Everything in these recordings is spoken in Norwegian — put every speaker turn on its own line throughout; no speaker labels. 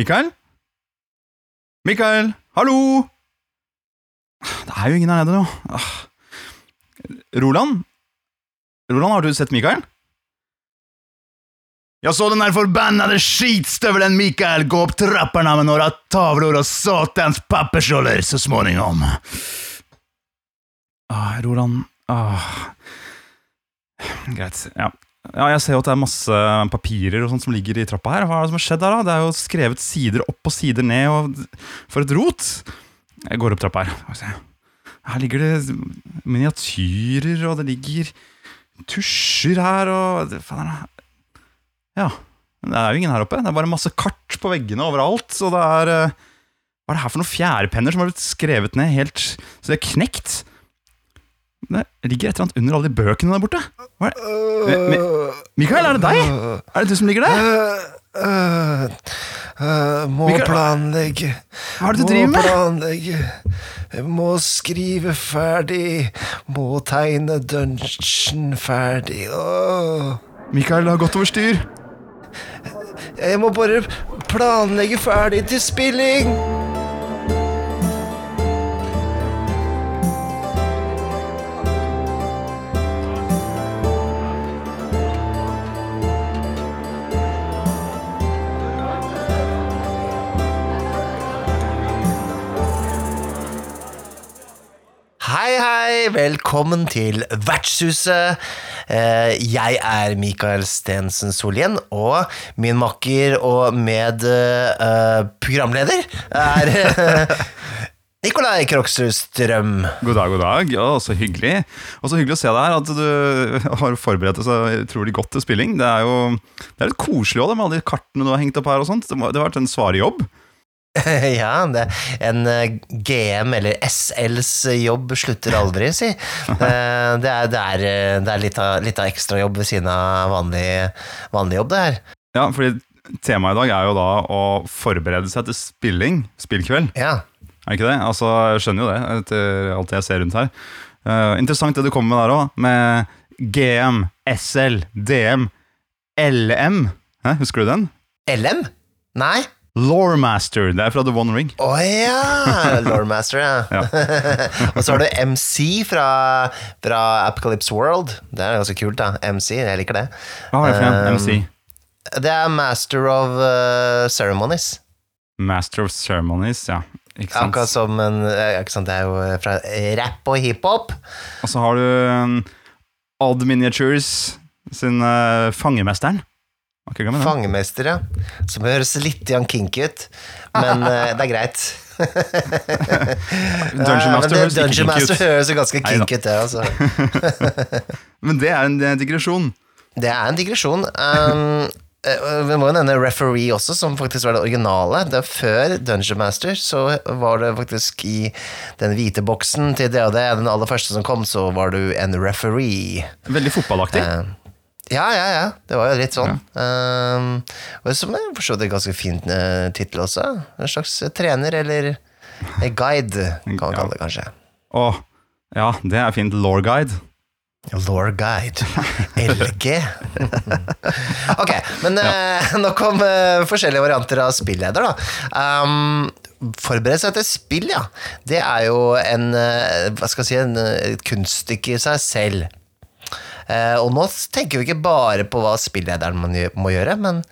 Mikael? Mikael, hallo! Det er jo ingen her nede nå. Ah. Roland? Roland, har du sett Mikael? Jeg så den der forbannede skitstøvelen Mikael gå opp trappene med noen tavler og satans pappersroller så småningom. Ah, Roland ah. Greit. Ja. Ja, jeg ser jo at det er masse papirer og sånt som ligger i trappa her. Hva er det som har skjedd her, da? Det er jo skrevet sider opp og sider ned, og for et rot! Jeg går opp trappa her. Her ligger det miniatyrer, og det ligger tusjer her, og Ja. Det er jo ingen her oppe. Det er bare masse kart på veggene overalt. Og det er eh, Hva er det her for noen fjærpenner som har blitt skrevet ned helt Så det er knekt? Det ligger et eller annet under alle de bøkene der borte. Hva er det? Mi- Mi- Mikael, er det deg? Er det du som ligger der?
Øh, øh, øh, må
Mikael,
planlegge.
Hva er det du
må
driver med?
planlegge. Må skrive ferdig. Må tegne dungeon ferdig. Åh.
Mikael, det har gått over styr.
Jeg må bare planlegge ferdig til spilling. Hei! Velkommen til Vertshuset. Eh, Jeg er Mikael Stensen Solien, og min makker og medprogramleder er eh, Nikolai Kroksrud Strøm.
God dag, god dag. Ja, så hyggelig. Og så hyggelig å se deg her, at du har forberedt deg så utrolig godt til spilling. Det er jo det er litt koselig også, med alle de kartene du har hengt opp her og sånt. Det har vært en svare jobb.
Ja, en eh, GM eller SLs jobb slutter aldri, si. Eh, Det er, det er, eh, det er litt, av, litt av ekstrajobb ved siden av vanlig, vanlig jobb, det her.
Ja, fordi temaet i dag er jo da å forberede seg til spilling. Spillkveld.
Ja.
Er ikke det? Altså, Jeg skjønner jo det, etter alt jeg ser rundt her. Uh, interessant det du kommer med der òg, med GM, SL, DM, LM. Hæ, husker du den?
LM? Nei?
Lawmaster. Det er fra The One Ring.
Å ja! Lawmaster, ja.
Ja.
og så har du MC fra, fra Apocalypse World. Det er ganske kult, da. MC, jeg liker det.
Hva har det for en
Um,
MC?
Det er Master of uh, Ceremonies.
Master of Ceremonies, ja. Ikke sant?
Akkurat som en eh, Ikke sant, det er jo fra rap og hiphop.
Og så har du um, Odd Miniatures sin uh, Fangemesteren.
Fangemester, ja. Som høres litt Jan kinky ut, men det er greit.
Dungeon Master høres ikke kinky
Master
ut.
høres jo ganske
kink
kinky ut, det. Altså.
Men det er en digresjon.
Det er en digresjon. Um, eh, vi må jo nevne Referee også, som faktisk var det originale. Det Før Dungeon Master så var det faktisk i den hvite boksen til DOD, den aller første som kom, så var du en referee.
Veldig fotballaktig.
Eh, ja, ja, ja. Det var jo litt sånn. Um, og som er for så vidt en ganske fin uh, tittel også. En slags trener, eller eh, guide, kan man
Ja.
kalle det kanskje.
Å, ja, det er fint. Law guide.
Law Guide. LG. ok, men uh, nok om uh, forskjellige varianter av spilleder, da. Um, Forberede seg til spill, ja. Det er jo en, eh, hva skal jeg si, en, eh, et kunststykke i seg selv. Eh, og nå tenker vi ikke bare på hva spillederen må gjøre, men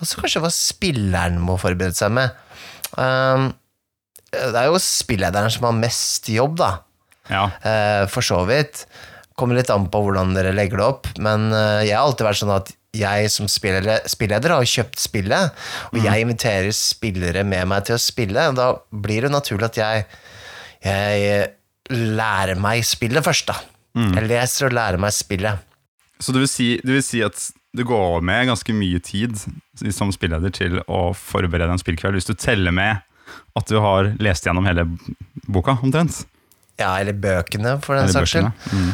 også kanskje hva spilleren må forberede seg med. Um, det er jo spillederen som har mest jobb, da.
Ja.
Eh, for så vidt. Kommer litt an på hvordan dere legger det opp, men eh, jeg har alltid vært sånn at jeg som spilleder, spilleder har kjøpt spillet, og jeg inviterer spillere med meg til å spille, da blir det naturlig at jeg, jeg lærer meg spillet først, da. Jeg leser og lærer meg spillet.
Så du vil, si, det vil si at det går med ganske mye tid som spilleder til å forberede en spillkveld, hvis du teller med at du har lest gjennom hele boka, omtrent?
Ja, eller bøkene, for den saks skyld.
Mm.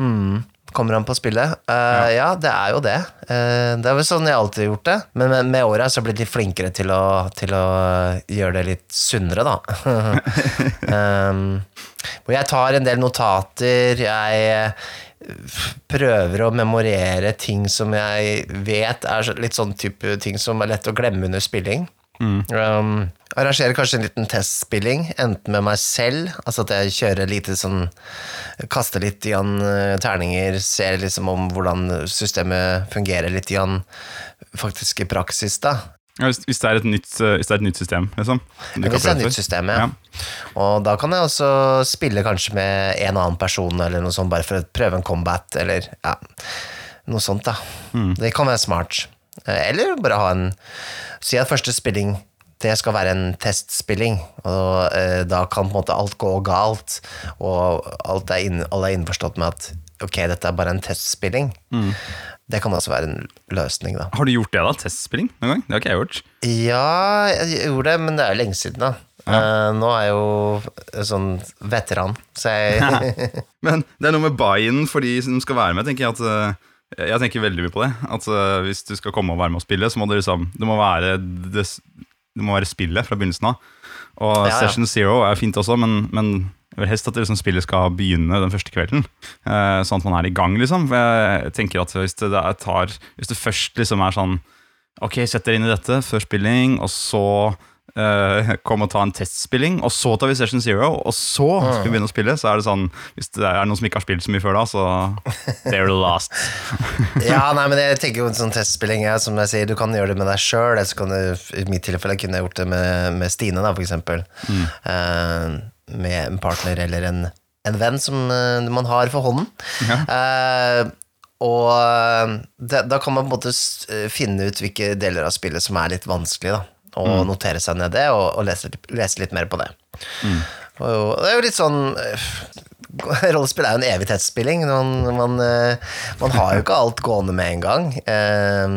Mm, kommer an på spillet. Uh, ja. det er jo det. Uh, det er vel sånn jeg alltid har gjort det. Men med, med åra så har jeg blitt litt flinkere til å, til å gjøre det litt sunnere, da. um, hvor jeg tar en del notater. Jeg eh, prøver å memorere ting som jeg vet er litt sånn type ting som er lett å glemme under spilling. Um, arrangerer kanskje en liten testspilling, enten med meg selv, altså at jeg kjører lite sånn Kaster litt igjen eh, terninger, ser liksom om hvordan systemet fungerer litt igjen faktisk i praksis, da.
Ja, hvis, hvis, det er et nytt, eh, hvis det er et nytt system, liksom.
Hvis det er et nytt system, ja. Og da kan jeg også spille kanskje med en annen person, eller noe sånt, bare for å prøve en combat, eller ja, noe sånt, da. Det kan være smart. Eh, Eller bare ha en Si at første spilling det skal være en testspilling, og eh, da kan på en måte alt gå galt, og alt er inn, alle er innforstått med at ok, dette er bare en testspilling. Det kan også være en løsning, da.
Har du gjort det, da? Testspilling noen gang? Det har ikke jeg gjort.
Ja, jeg gjorde det, men det er jo lenge siden, da. Eh, nå er jeg jo sånn veteran, så jeg
Men det er noe med buy-in for de som skal være med. tenker Jeg at eh, jeg tenker veldig mye på det. At uh, Hvis du skal komme og være med og spille, så må det liksom Det må være, det, det må være spillet fra begynnelsen av. Og
Ja, ja.
Session Zero er fint også, men, men jeg vil helst at det liksom spillet skal begynne den første kvelden. Uh, sånn at man er i gang, liksom. For jeg tenker at hvis det, tar Hvis det først liksom er sånn Ok, sett dere inn i dette før spilling, og så eh, kom og ta en testspilling, og så tar vi Session Zero, og så skal vi begynne å spille. Så er det sånn Hvis det er noen som ikke har spilt så mye før da, så they're the last.
Ja, nei, men jeg tenker jo en sånn testspilling ja, Som jeg sier, du kan gjøre det med deg sjøl. I mitt tilfelle kunne jeg gjort det med, med Stine, da, for eksempel. Eh, med en partner eller en, en venn som uh, man har for hånden. Eh, og det, da kan man på en måte finne ut hvilke deler av spillet som er litt vanskelig, da. Og notere seg ned det, og, og lese, lese litt mer på det. Og jo, det er jo litt sånn eh, Rollespill er jo en evighetsspilling. Man, man, eh, man har jo ikke alt gående med en gang. Um,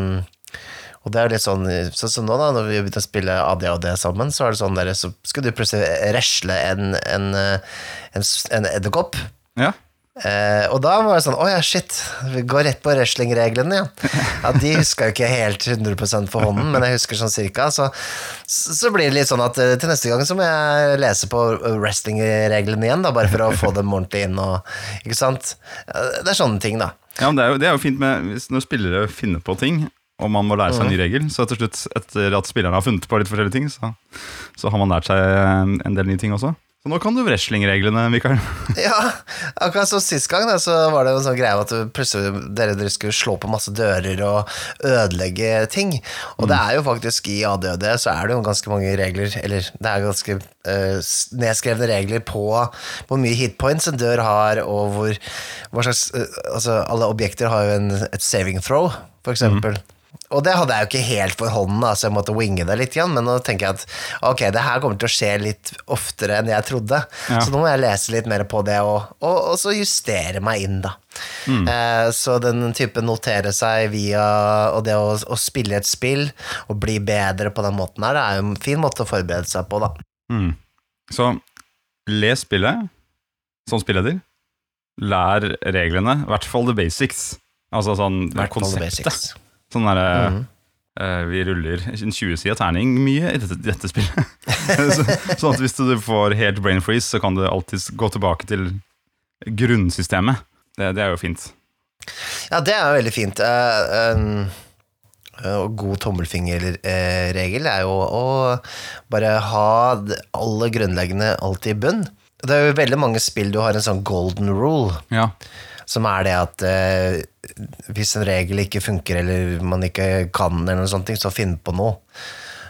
og det er jo litt sånn Sånn som nå, da, når vi begynte å spille ADHD sammen, så er det sånn der, så skulle du plutselig resle en, en, eh, en, en edderkopp.
Ja.
Eh, og da var det sånn Å ja, shit. Vi går rett på wrestlingreglene, ja. ja. De huska jo ikke helt 100% for hånden, men jeg husker sånn cirka. Så, så blir det litt sånn at eh, til neste gang så må jeg lese på wrestlingreglene igjen, da, bare for å få dem ordentlig inn. Og, ikke sant? Det er sånne ting, da.
Ja, men det er, jo, det er jo fint med når spillere finner på ting, og man må lære seg en ny regel. Så til slutt, etter at spillerne har funnet på litt forskjellige ting, så, så har man lært seg en del nye ting også. Så nå kan du wrestlingreglene, Mikael.
Ja, akkurat som sist gang, da, så var det en sånn greie at plutselig dere, dere skulle slå på masse dører og ødelegge ting. Og det er jo faktisk i ADHD så er det jo ganske mange regler, eller det er ganske uh, nedskrevne regler på hvor mye hitpoints en dør har, og hvor hva slags uh, Altså, alle objekter har jo en, et saving throw, for eksempel. Og det hadde jeg jo ikke helt for hånden, så jeg måtte winge det litt, igjen, men nå tenker jeg at ok, det her kommer til å skje litt oftere enn jeg trodde.
Ja.
Så nå må jeg lese litt mer på det, og, og, og så justere meg inn, da. Eh, så den type notere seg via Og det å, å spille et spill og bli bedre på den måten her, det er jo en fin måte å forberede seg på, da.
Mm. Så les spillet som spilleder. Lær reglene, i hvert fall the basics. Altså sånn konseptet. Sånn derre
Mhm.
uh, Vi ruller en 20-sida terning mye i dette, dette spillet. så, sånn at hvis du får helt brain freeze, så kan du alltid gå tilbake til grunnsystemet. Det, det er jo fint.
Ja, det er jo veldig fint. Uh, um og god tommelfingerregel er jo å bare ha det aller grunnleggende alltid i bunn. Det er jo veldig mange spill du har en sånn golden rule,
Ja.
Som er det at eh, hvis en regel ikke funker, eller man ikke kan, eller noe sånt, så finn på noe.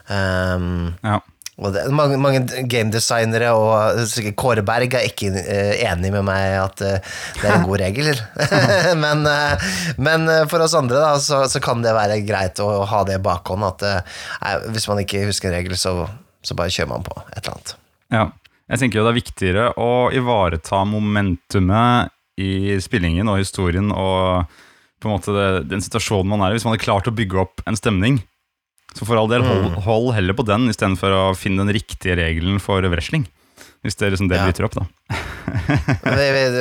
Um,
ja.
og det, mange, mange gamedesignere og sikkert Kåre Berg er ikke eh, enig med meg i at eh, det er en god regel. men, eh, men eh, for oss andre da, så, så kan det være greit å ha det i bakhånd. At eh, nei, hvis man ikke husker en regel, så, så bare kjører man på et eller annet.
Ja. Jeg tenker jo det er viktigere å ivareta momentumet i spillingen og historien og på en måte det, den situasjonen man er i. Hvis man hadde klart å bygge opp en stemning, så for all del, hold, hold heller på den istedenfor å finne den riktige regelen for wrestling. Hvis det liksom det
Ja.
bryter opp, da.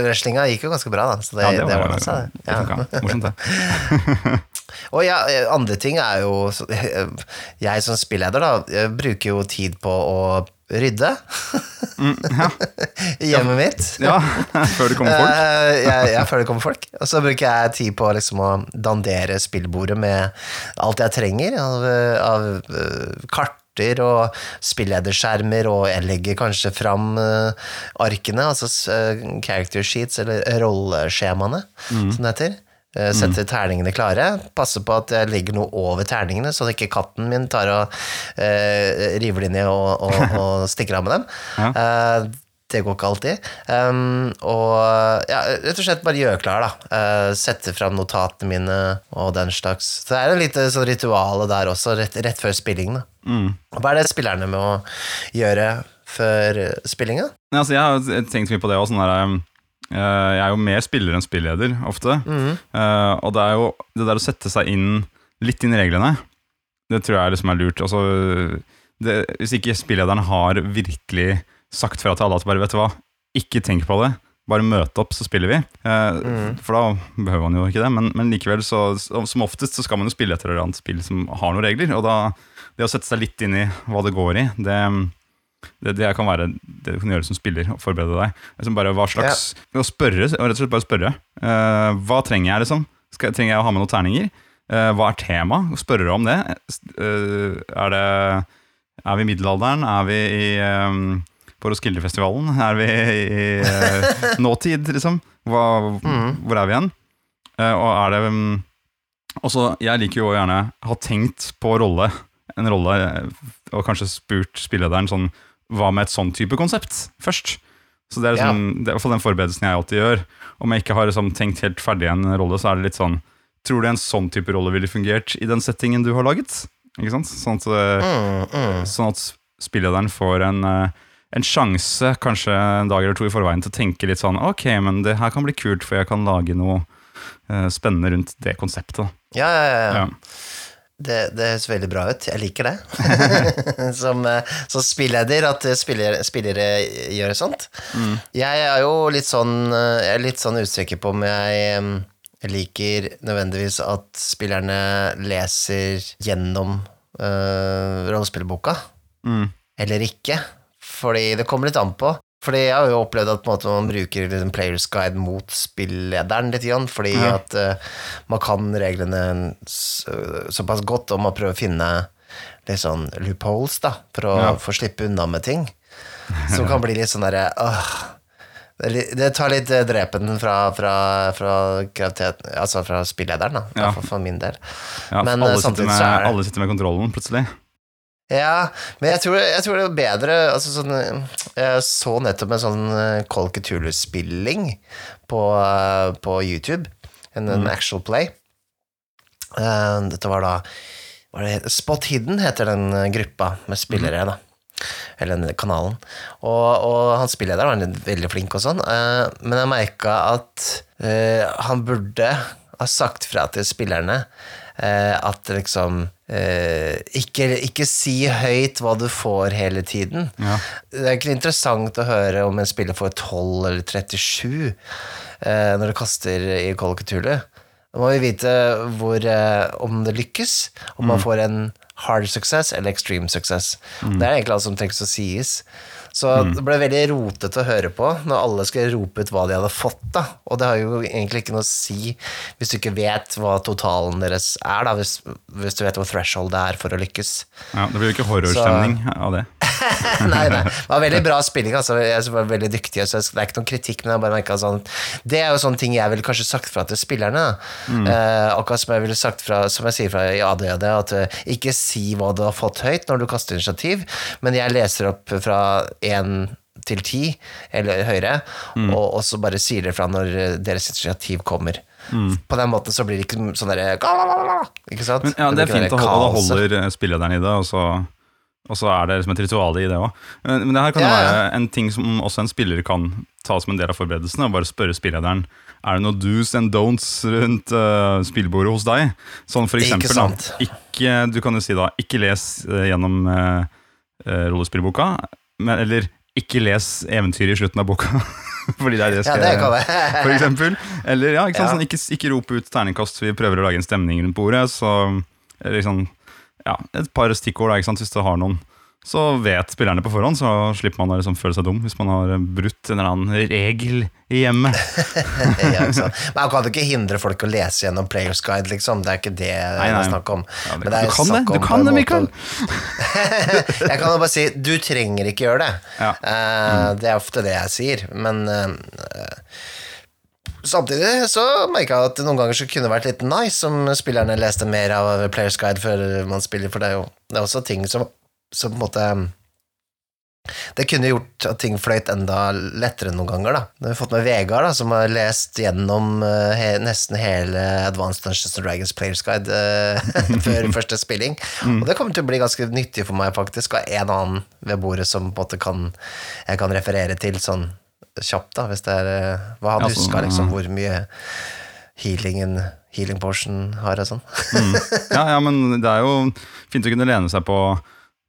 Wrestlinga gikk jo ganske bra, da. Så det, det,
var-
seg.
det
var,
funka. Morsomt, det.
Og ja, andre ting er jo Jeg som spilleder, da, bruker jo tid på å rydde. I hjemmet mitt.
Ja, før det kommer folk.
Ja, jeg, jeg føler det kommer folk. Og så bruker jeg tid på liksom å dandere spillbordet med alt jeg trenger av, av eh, kart og spillederskjermer, og jeg legger kanskje fram uh, arkene, altså uh, character sheets, eller rolleskjemaene, som det heter. Eh, Setter terningene klare. Passer på at jeg legger noe over terningene, så ikke katten min tar og eh, river de ned og, og, og stikker av med dem.
Ja.
Eh, det går ikke alltid. Um, og ja, rett og slett bare gjøre klar, da. Eh, sette fram notatene mine og den slags. Så det er en lite sånn rituale der også, rett, rett før spillingen.
Mm.
Hva er det spillerne må gjøre før spillinga?
Ja, altså, jeg har tenkt mye på det eh, Jeg er jo mer spiller enn spilleder ofte. Mm. og det er jo det der å sette seg inn litt inn i reglene, det tror jeg liksom er lurt. Altså, det, hvis ikke spillederen har virkelig sagt fra til alle at bare vet du hva, ikke tenk på det. Bare møte opp, så spiller vi. Eh, For da behøver man jo ikke det. Men, men likevel, så, som oftest, så skal man jo spille etter et eller annet spill som har noen regler. Og da, det å sette seg litt inn i hva det går i, det, det, det kan være det du kan gjøre som spiller, og forberede deg. Liksom bare hva slags Å spørre, rett og slett bare spørre. Uh, hva trenger jeg, liksom? Skal, trenger jeg å ha med noen terninger? Uh, hva er tema? Spørre om det. Uh, er det Er vi i middelalderen? Er vi i eh, på Roskilde-festivalen? Er vi i uh, nåtid, liksom? Hva, Hvor er vi igjen? Og er det um, også, Jeg liker jo å gjerne ha tenkt på rolle, en rolle, og kanskje spurt spillederen sånn Hva med et sånn type konsept først? Så det er, liksom, det er i hvert fall den forberedelsen jeg alltid gjør. Om jeg ikke har liksom, tenkt helt ferdig en rolle, så er det litt sånn Tror du en sånn type rolle ville fungert i den settingen du har laget? Ikke sant? Sånn at, eh,
Mm, mm.
sånn at spillederen får en, eh, en sjanse, kanskje en dag eller to i forveien, til å tenke litt sånn Ok, men det her kan bli kult, for jeg kan lage noe eh, spennende rundt det konseptet.
Ja, ja, ja. ja. Det, det høres veldig bra ut. Jeg liker det. som, eh, som spilleder, at spillere, spillere gjør sånt. Jeg er jo litt sånn eh, Jeg er litt sånn usikker på om jeg jeg liker nødvendigvis at spillerne leser gjennom uh, rollespillboka,
Mm.
eller ikke. Fordi det kommer litt an på. Fordi jeg har jo opplevd at måte, man bruker liksom Players Guide mot spillederen litt, grann, fordi
Ja.
at uh, man kan reglene så, såpass godt, og man prøver å finne litt sånn loopholes, da, for å
Ja.
få slippe unna med ting. Som kan bli litt sånn derre åh, det, tar litt eh, drepen fra, fra, fra, altså fra spillederen, da,
Ja.
for, for min del.
Ja,
Men,
alle,
eh,
sitter
samtidig
med,
så er det-
alle sitter med kontrollen, plutselig.
Ja, men jeg tror, jeg tror det er bedre altså sånn, Jeg så nettopp en sånn eh, Call Cthulhu-spilling på, eh, på YouTube. En, en actual play. Eh, dette var da hva er det, Spot Hidden heter den eh, gruppa med spillere, da. Eller den kanalen. Og, og han spillederen var veldig flink og sånn, eh, men jeg merka at eh, han burde ha sagt fra til spillerne eh, at liksom eh, ikke, ikke si høyt hva du får hele tiden.
Ja.
Det er ikke interessant å høre om en spiller får 12 eller 37 uh, når du kaster i Call. Da må vi vite hvor, uh, om det lykkes, om man får en hard success eller extreme success. Det er egentlig alt som trengs å sies. Så det ble veldig rotete å høre på når alle skulle rope ut hva de hadde fått. da Og det har jo egentlig ikke noe å si hvis du ikke vet hva totalen deres er, da hvis, hvis du vet hvor threshold det er for å lykkes.
Ja, det blir jo ikke horrorstemning av det.
nei, nei. Det var veldig bra spilling. Altså. Jeg var veldig dyktig, så det er ikke noen kritikk, men jeg bare merket sånn Det er jo sånne ting jeg ville kanskje sagt fra til spillerne. da. Eh, akkurat som jeg ville sagt fra Som jeg sier fra i ADHD, at eh, ikke si hva du har fått høyt når du kaster initiativ, men jeg leser opp fra én til ti, eller høyere, og, og så bare sier dere fra når eh, deres initiativ kommer. På den måten så blir det ikke sånn derre Ikke sant?
Men ja, Det er fint å holde, da holder eh, spillederen i det, og så, og så er det liksom et ritual i det òg. Men, men det her kan
Ja,
være en ting som også en spiller kan ta som en del av forberedelsene, og bare spørre spillederen er det noen do's and don'ts rundt uh, spillbordet hos deg. Sånn for
Ikke
eksempel, da, ikke, du kan jo si da, ikke les uh, gjennom uh, rollespillboka, men, eller ikke les eventyret i slutten av boka. Fordi det er det jeg skal
gjøre, ja,
for eksempel. Eller ja, ikke, sant, sånn, ikke, ikke rop ut terningkast, vi prøver å lage en stemning rundt bordet. Så liksom, ja, et par stikkord da, ikke sant, hvis du har noen. Så vet spillerne på forhånd, så slipper man å liksom føle seg dum hvis man har brutt en eller annen regel i hjemmet.
ja. Men han kan jo ikke hindre folk å lese gjennom Players Guide, liksom. Det er ikke det
Nei,
det er snakk om.
Ja, det-
Men det er
du kan det, du kan det, Mikael.
jeg kan jo bare si du trenger ikke gjøre det.
Ja.
Eh, det er ofte det jeg sier, men uh, Samtidig så merka jeg at noen ganger så kunne det vært litt nice om spillerne leste mer av Players Guide før man spiller, for det er jo det er også ting som, som på en måte det kunne gjort at ting fløyt enda lettere noen ganger. da. Nå har vi fått med Vegard, da, som har lest gjennom eh, he nesten hele Advanced Dungeons and Dragons Players Guide eh, før første spilling. Og det kommer til å bli ganske nyttig for meg, faktisk, av en annen ved bordet som på en måte kan, jeg kan referere til sånn kjapt, da, hvis det er eh, hva han
sånn,
huska, liksom, hvor mye healingen healing portion har og sånn.
Ja, ja, men det er jo fint å kunne lene seg på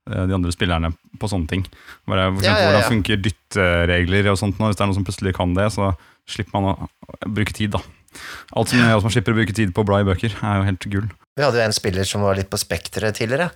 de andre spillerne på sånne ting. Bare, for eksempel,
ja, ja.
Hvordan funker dytteregler og sånt nå, hvis det er noen som plutselig kan det, så slipper man å bruke tid, da. Alt som gjør at man slipper å bruke tid på å bla i bøker, er jo helt gull.
Vi hadde jo en spiller som var litt på spekteret tidligere,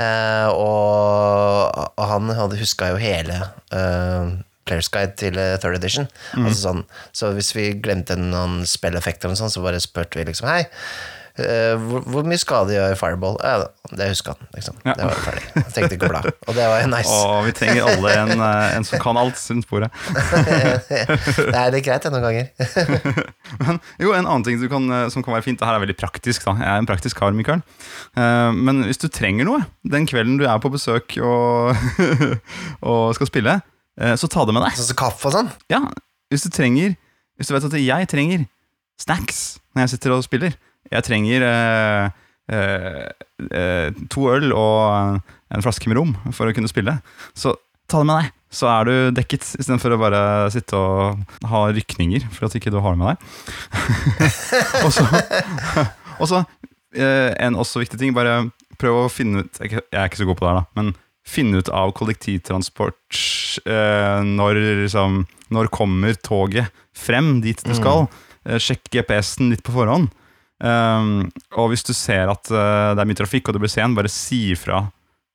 eh, og, han hadde huska jo hele eh, Players Guide til eh, third edition. Altså sånn, så hvis vi glemte noen spilleffekter, så bare spurte vi liksom Hei, eh, hvor, hvor mye skade gjør Fireball? Ja, det huska han, liksom.
Ja.
Det var ferdig. Jeg trengte ikke bla. Og det var nice.
Og vi trenger alle en, eh, en som kan alt rundt bordet.
det er litt greit det noen ganger.
Men jo, en annen ting du kan, eh, som kan være fint, det her er veldig praktisk, da. Jeg er en praktisk kar, Mikael. Eh, Men hvis du trenger noe den kvelden du er på besøk og, og skal spille, eh, så ta det med deg.
Sånn som kaffe og sånn.
Ja, hvis du trenger Hvis du vet at jeg trenger snacks når jeg sitter og spiller Jeg trenger eh, eh, eh, to øl og en flaske med rom for å kunne spille. Så ta det med deg, så er du dekket, istedenfor å bare sitte og ha rykninger for at ikke du har det med deg. og så, og så en også viktig ting, bare prøv å finne ut Jeg er ikke- så god på det her, da, men finne ut av kollektivtransport eh, når, liksom, når kommer toget frem dit du skal. Mm. sjekk GPS-en litt på forhånd. Um, og hvis du ser at uh, det er mye trafikk og du blir sen, bare si ifra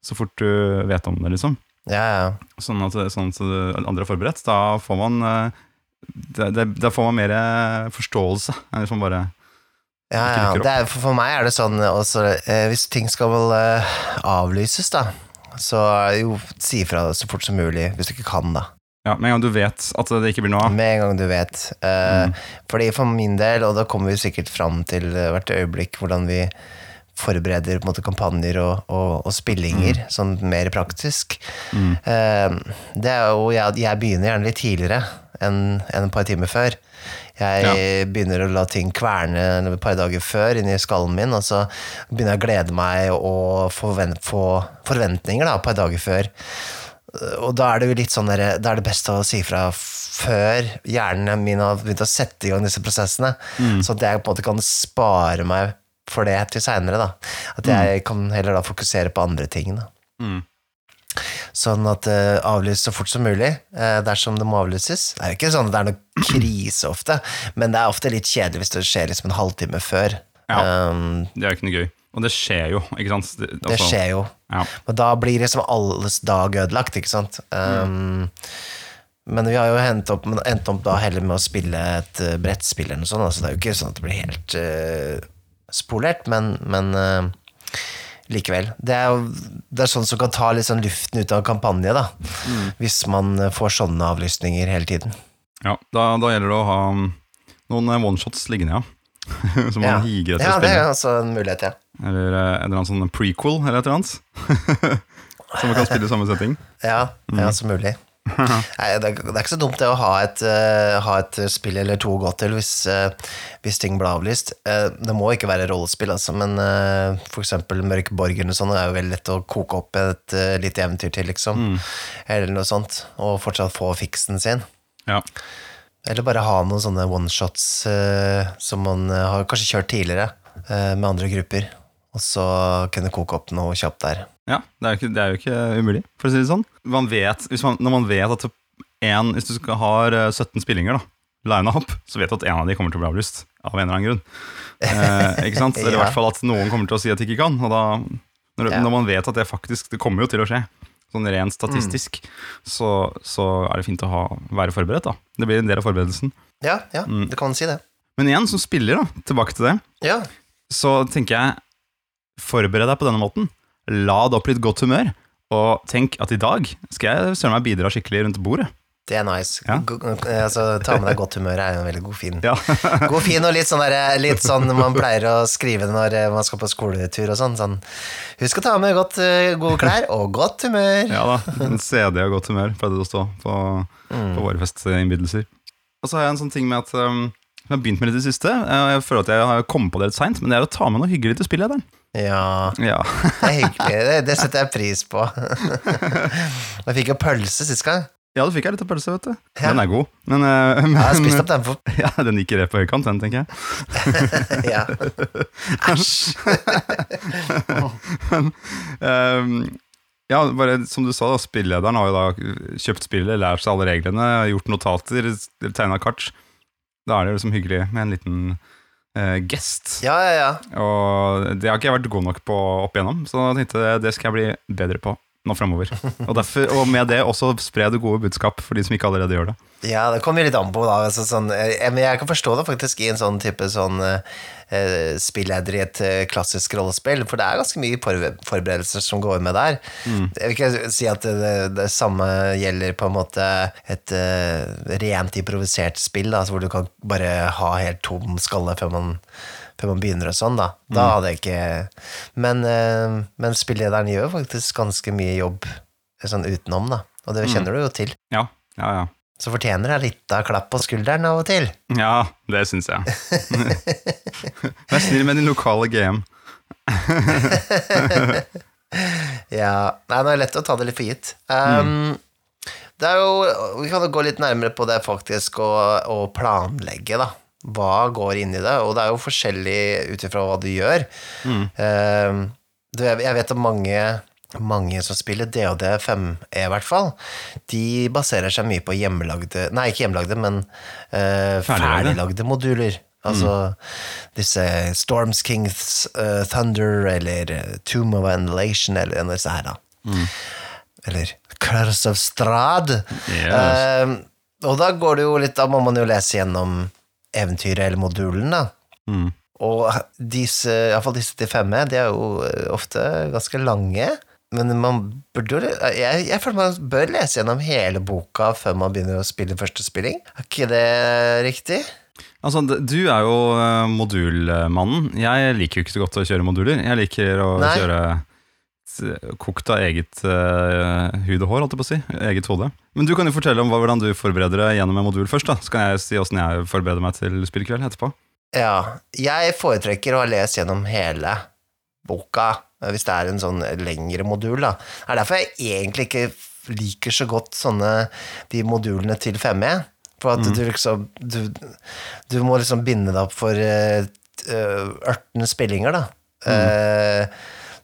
så fort du vet om det. liksom
Ja, ja.
Sånn at, sånn at andre er forberedt. Da får man uh, det, det, Da får man mer eh, forståelse enn man bare
Ja, ja. Det er, for, meg er det sånn også, eh, Hvis ting skal vel eh, avlyses, da, så jo si ifra så fort som mulig, hvis du ikke kan, da.
Ja, Med en gang du vet at det ikke blir noe av.
Med en gang du vet. Eh,
Mm.
Fordi for min del, og da kommer vi sikkert fram til eh, hvert øyeblikk hvordan vi forbereder måte, kampanjer og, og, og spillinger, sånn mer praktisk.
Mm.
Eh, det er jo, jeg, jeg begynner gjerne litt tidligere enn en et par timer før. Jeg begynner å la ting kverne et par dager før inni skallen min, og så begynner jeg å glede meg og få forventninger da, et par dager før. Og da er det jo litt sånn der, Da er det best å si fra før hjernen min har begynt å sette i gang disse prosessene, så at jeg på en måte kan spare meg for det til seinere. At jeg kan heller da fokusere på andre ting.
Mm.
Sånn at uh, avlys så fort som mulig, uh, dersom det må avlyses. Det er jo ikke sånn at det er noe krise ofte, men det er ofte litt kjedelig hvis det skjer liksom en halvtime før.
Ja.
Um,
Det er ikke noe gøy. Og det skjer jo, ikke sant? Det,
det
altså,
skjer jo.
Ja.
Og da blir liksom alles dag ødelagt, ikke sant? Um, Men vi har jo endt opp, endt opp da heller med å spille et uh, brettspill eller noe sånt, så det er jo ikke sånn at det blir helt uh, spolert, men, men uh, likevel. Det er jo det er sånn som kan ta litt sånn luften ut av kampanje, da. Hvis man får sånne avlysninger hele tiden.
Ja, da, da gjelder det å ha um, noen eh, oneshots liggende, ja. Som man
Ja,
higer etter
ja
å
det er også en mulighet, ja.
Eller eh, en eller annen sånn prequel eller et eller annet. Som man kan spille i samme setting.
Ja, ja så mulig. Nei, det, er, det ikke så dumt det å ha et, uh, ha et spill eller to å gå til hvis, uh, hvis ting blir avlyst. Uh, det må ikke være rollespill, altså, men uh, eksempel Mørk borg eller sånn, det er jo veldig lett å koke opp et uh, lite eventyr til, liksom. Eller noe sånt. Og fortsatt få fiksen sin.
Ja.
Eller bare ha noen sånne one-shots eh, som man eh, har kanskje kjørt tidligere eh, med andre grupper. Og så kunne koke opp noe kjapt der.
Ja, det er, jo ikke, det er jo ikke umulig, for å si det sånn. Man vet, hvis man, når man vet at en, hvis du skal ha eh, 17 spillinger, da, line up, så vet du at en av de kommer til å bli avlyst. Av en eller annen grunn. Eh, ikke sant? Eller i
Ja.
hvert fall at noen kommer til å si at de ikke kan. Og da, når,
Ja.
når man vet at det faktisk Det kommer jo til å skje. sånn rent statistisk, så, så er det fint å ha, være forberedt. da. Det blir en del av forberedelsen.
Ja, ja, du kan si det.
Men igjen, som spiller, da, tilbake til det,
Ja,
så tenker jeg Forbered deg på denne måten. Lad opp litt godt humør, og tenk at i dag skal jeg søren meg bidra skikkelig rundt bordet.
det er nice.
Ja.
Eh, altså, ta med deg godt humør er jo en veldig god fin.
Ja.
God fin og litt sånn, der, litt sånn man pleier å skrive når eh, man skal på skoletur og sånn. sånn Husk å ta med godt, eh, gode klær og godt humør.
Ja da, en CD og godt humør pleide det å stå på, på våre festinnbydelser. Og så har jeg en sånn ting med at um, jeg har begynt med det i det siste. Jeg føler at jeg har kommet på det litt seint, men det er å ta med noe hyggelig til spillederen.
Ja,
Ja.
det er hyggelig. Det, det setter jeg pris på. Jeg fikk jo pølse sist gang.
ja, du fikk ei litt pølse, vet du.
Ja.
Den er god. Men, uh,
Jeg har spist opp den for
ja, den gikk rett på høykant, den, tenker jeg.
Ja. Æsj.
Um, ja, bare som du sa, da, spillederen har jo da kjøpt spillet, lært seg alle reglene, gjort notater, tegna kart. Da er det liksom hyggelig med en liten eh, guest.
Ja, ja, ja.
Og det har ikke jeg vært god nok på opp igjennom, så jeg tenkte det skal jeg bli bedre på nå framover. Og, derfor- og med det også spre det gode budskap for de som ikke allerede gjør det.
Ja, det kommer litt an på, da. Altså, sånn, jeg, men jeg kan forstå det faktisk i en sånn type sånn eh, eh, spilleder i et eh, klassisk rollespill, for det er ganske mye forberedelser som går med der. Jeg vil ikke si at det, det samme gjelder på en måte et eh, rent improvisert spill, da, altså hvor du kan bare ha helt tom skalle før man, før man begynner og sånn, da. Da hadde jeg ikke Men, eh, men spillederen gjør faktisk ganske mye jobb eh, sånn utenom, da. Og det kjenner du jo til.
Ja, ja, ja.
Så fortjener jeg litt av klapp på skulderen av og til.
Ja, det syns jeg. Vær snill med din lokale GM.
Ja, Nei, det er lett å ta det litt for gitt. Um, Det er jo Vi kan jo gå litt nærmere på det faktisk å, å planlegge, da. Hva går inn i det? Og det er jo forskjellig ut ifra hva du gjør. Um, du, jeg vet at mange mange som spiller DOD 5E i hvert fall, de baserer seg mye på hjemmelagde Nei, ikke hjemmelagde, men uh,
Ferdiglagde.
moduler. Altså disse Storms Kings uh, Thunder eller Tomb of Annihilation eller en av disse her, da. Eller Curse of Strad.
Yes.
Eh, og da går det jo litt Da må man jo lese gjennom eventyret eller modulen, da.
Mm.
Og disse, iallfall disse til femme, de er jo eh, ofte ganske lange. Men man burde jo jeg, jeg føler man bør lese gjennom hele boka før man begynner å spille første spilling. Er ikke det riktig?
Altså, Du er jo eh, modulmannen. Jeg liker jo ikke så godt å kjøre moduler. Jeg liker å
Nei.
kjøre kokt av eget uh, hud og hår, holdt jeg på å si. Eget hode. Men du kan jo fortelle om hva, hvordan du forbereder deg gjennom en modul først. da Så kan jeg si åssen jeg forbereder meg til spillkveld etterpå.
Ja. Jeg foretrekker å ha lest gjennom hele boka, eh, hvis det er en sånn lengre modul, da. Det er derfor jeg egentlig ikke liker så godt sånne de modulene til 5E. For at du liksom du, du må liksom binde deg opp for eh, eh, 18 spillinger, da. Eh,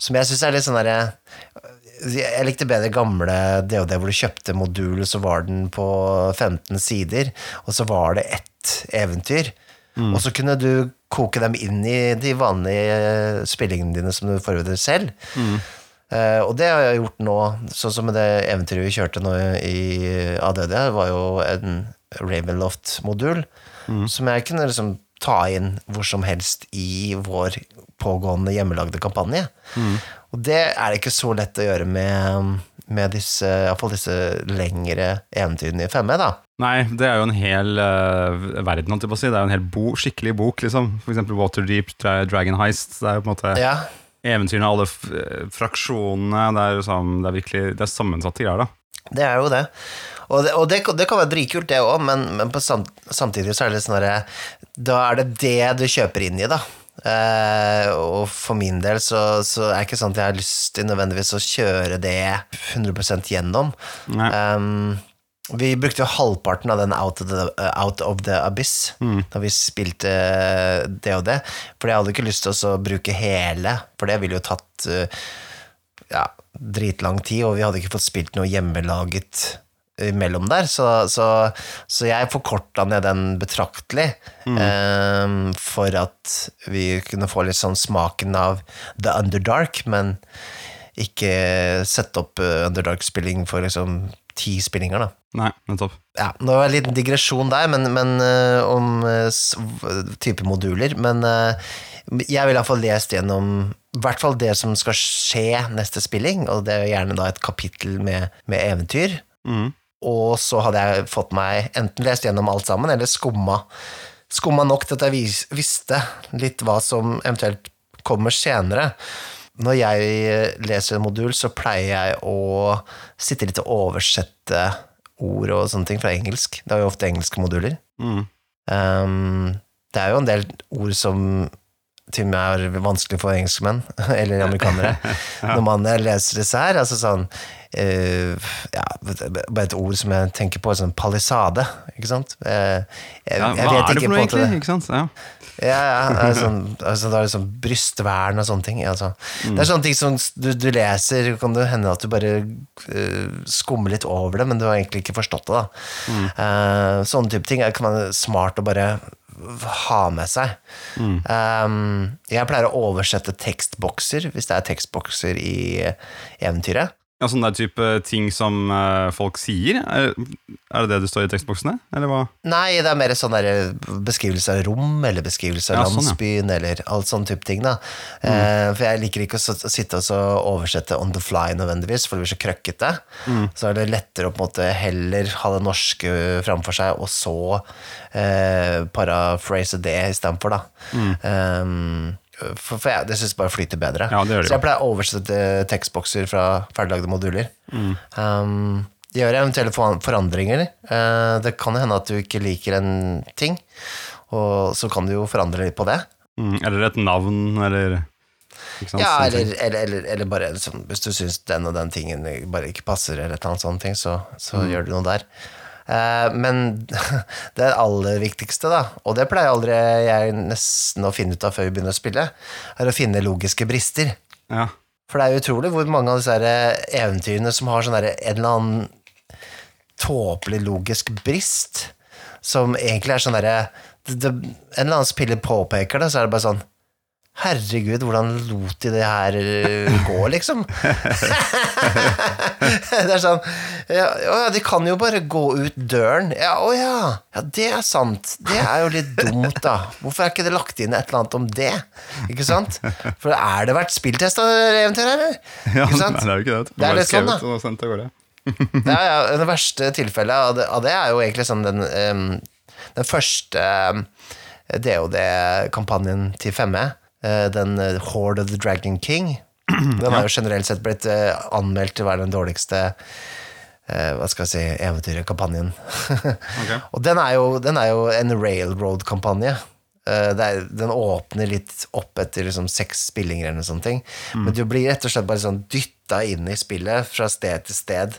som jeg syns er litt sånn derre jeg likte bedre gamle DOD hvor du kjøpte modul, så var den på 15 sider, og så var det ett eventyr. Og så kunne du koke dem inn i de vanlige spillingene dine som du forbereder selv. Eh, og det har jeg gjort nå, sånn som det eventyret vi kjørte nå i ADD, var jo en Ravenloft-modul som jeg kunne liksom ta inn hvor som helst i vår pågående hjemmelagde kampanje. Og det er det ikke så lett å gjøre med, med disse, iallfall disse lengre eventyrene i 5E, da.
Nei, det er jo en hel uh, verden, holdt jeg på å si. Det er jo en hel bo, skikkelig bok, liksom. For eksempel Waterdeep, Dragon Heist. Det er jo på en måte
Ja,
eventyrene, alle eh, fraksjonene. Det er, liksom, det er virkelig Det er sammensatte greier, da.
Det er jo det. Og det, og det, det kan være dritkult, det òg, men, men på sam, samtidig så er det litt sånn at Da er det det du kjøper inn i, da. Uh, og for min del så, så er det ikke sånn at jeg har lyst til nødvendigvis å kjøre det 100 gjennom. Um, vi brukte jo halvparten av den Out of the, out of the Abyss da vi spilte uh, det og det. For jeg hadde ikke lyst til å bruke hele, for det ville jo tatt uh, ja, dritlang tid, og vi hadde ikke fått spilt noe hjemmelaget imellom der, så, så, så jeg forkorta ned den betraktelig eh, for at vi kunne få litt sånn smaken av The Underdark, men ikke sette opp eh, Underdark-spilling for liksom ti spillinger, da.
Nei, nettopp.
Ja, nå var det en liten digresjon der, men, men uh, om uh, type moduler. Men uh, jeg vil iallfall lest gjennom i hvert fall det som skal skje neste spilling, og det er jo gjerne da et kapittel med, med eventyr.
Mhm.
Og så hadde jeg fått meg enten lest gjennom alt sammen, eller skumma, skumma nok til at jeg vis, visste litt hva som eventuelt kommer senere. Når jeg leser en modul, så pleier jeg å sitte litt og oversette ord og sånne ting fra engelsk. Det er jo ofte engelske moduler.
Mm.
Um, det er jo en del ord som til og med er vanskelig for engelskmenn, eller amerikanere, når man leser disse her. Altså sånn Uh, ja, Bare et ord som jeg tenker på, sånn palisade, ikke sant? Uh, jeg,
Ja, hva er det for noe, egentlig? Ikke sant? Ja.
ja, ja. det Sånn, altså, da er det sånn brystvern og sånne ting. Altså. Det er sånne ting som du, du leser, kan det hende at du bare uh, skummer litt over det, men du har egentlig ikke forstått det. Da. Eh, sånne type ting er- kan være smart å bare ha med seg. Um, jeg pleier å oversette tekstbokser, hvis det er tekstbokser i eventyret.
Ja, Sånn der type ting som uh, folk sier? Er, er det det det står i tekstboksene? Eller hva?
Nei, det er mer sånn der beskrivelse av rom, eller beskrivelse av
Ja, sånn, ja.
landsbyen, eller alt sånn type ting. da. Eh, for jeg liker ikke å sitte og oversette on the fly nødvendigvis, for det blir så krøkkete. Så er det lettere å på en måte heller ha det norske framfor seg, og så uh, paraphrase det istedenfor, da. Um, for, for jeg, det syns jeg bare flyter bedre.
Ja, det det
så jeg pleier å oversette tekstbokser fra ferdiglagde moduler. Um, gjør eventuelle forandringer. Uh, det kan jo hende at du ikke liker en ting, og så kan du jo forandre litt på det.
Mm, eller et navn, eller
Ja, eller, eller, eller, eller bare sånn, hvis du syns den og den tingen bare ikke passer, eller et eller annet sånt så, så, så gjør du noe der. Eh, men det aller viktigste, da, og det pleier aldri jeg nesten å finne ut av før vi begynner å spille, er å finne logiske brister.
Ja.
For det er jo utrolig hvor mange av disse eventyrene som har sånn en eller annen tåpelig logisk brist, som egentlig er sånn derre det- En eller annen spiller påpeker det, så er det bare sånn Herregud, hvordan lot de det her uh, gå, liksom? det er sånn ja, Å ja, de kan jo bare gå ut døren. Ja, å ja. Ja, det er sant. Det er jo litt dumt, da. Hvorfor er ikke det lagt inn et eller annet om det? Ikke sant? For er det vært spilltest av eventyret, eller?
ja? Nei, det er jo ikke det.
Det er
Bare
litt sånn,
gårde.
Ja, ja, det verste tilfellet av det, det er jo egentlig sånn den, den første DOD-kampanjen til 5E, eh, den eh, Horde of the Dragon King. Den har jo generelt sett blitt eh, anmeldt til å være den dårligste eh, hva skal jeg si, eventyrkampanjen.
okay.
Og den er jo, den er jo en railroad-kampanje. Eh, Den åpner litt opp etter liksom seks spillinger eller sånne ting. Men du blir rett og slett bare sånn dytta inn i spillet fra sted til sted.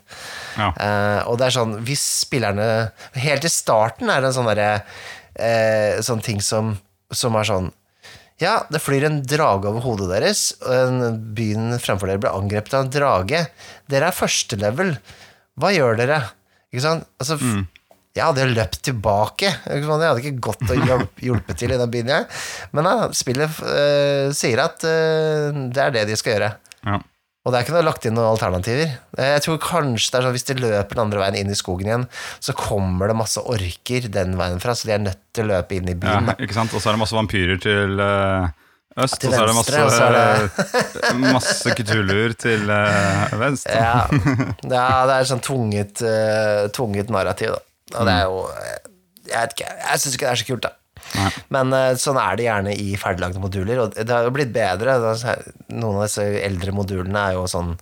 Ja.
Eh, og det er sånn, hvis spillerne Helt i starten er det en sånn derre eh, Sånn ting som, som er sånn Ja, det flyr en drage over hodet deres, og byen fremfor dere ble angrepet av en drage. Dere er første level. Hva gjør dere? Ikke sant? Altså, mm. Jeg hadde jo løpt tilbake. Jeg hadde ikke gått og hjulp, hjulpet til i den byen, jeg. Men ja, spillet uh, sier at uh, det er det de skal gjøre.
Ja.
Og det er ikke noe lagt inn noen alternativer. Jeg tror kanskje det er sånn hvis de løper den andre veien inn i skogen igjen, så kommer det masse orker den veien fra, så de er nødt til å løpe inn i byen. Ja,
ikke sant? Og så er det masse vampyrer til eh, øst,
Til
og så er det masse,
er
masse kutuluer til venstre. vest.
Ja, ja, det er sånn tvunget, eh, tvunget narrativ, da. Og det er jo eh, Jeg ikke, jeg syns ikke det er så kult, da.
Nei.
Men eh, sånn er det gjerne i ferdiglagde moduler, og det har jo blitt bedre. Noen av disse eldre modulene er jo sånn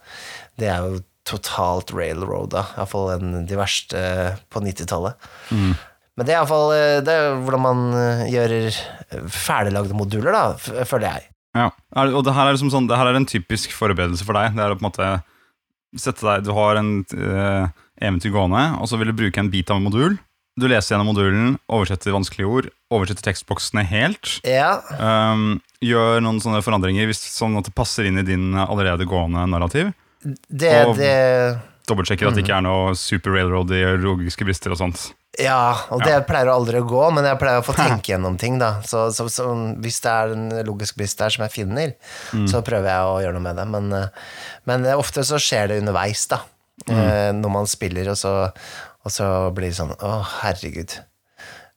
Det er jo totalt railroada, iallfall de verste på 90-tallet. Men det er iallfall det er hvordan man eh, gjør ferdiglagde moduler, da, føler jeg.
Ja, og det her er liksom sånn Det her er en typisk forberedelse for deg. Det er å på en måte sette deg Du har en eh, eventyr gående, og så vil du bruke en bit av en modul. Du leser gjennom modulen, oversetter vanskelige ord, oversetter tekstboksene helt.
Ja,
Um, gjør noen sånne forandringer hvis, sånn at det passer inn i din allerede gående narrativ.
det,
Og-
det
Dobbeltsjekker at det ikke er noe super railroad i logiske brister og sånt.
Ja, og det pleier aldri å gå, men jeg pleier å få tenke gjennom ting, da. Så, så, så hvis det er en logisk brist der som jeg finner, så prøver jeg å gjøre noe med det. Men, eh, men ofte så skjer det underveis, da. Mm. Når man spiller, og så, og så blir det sånn Å, herregud.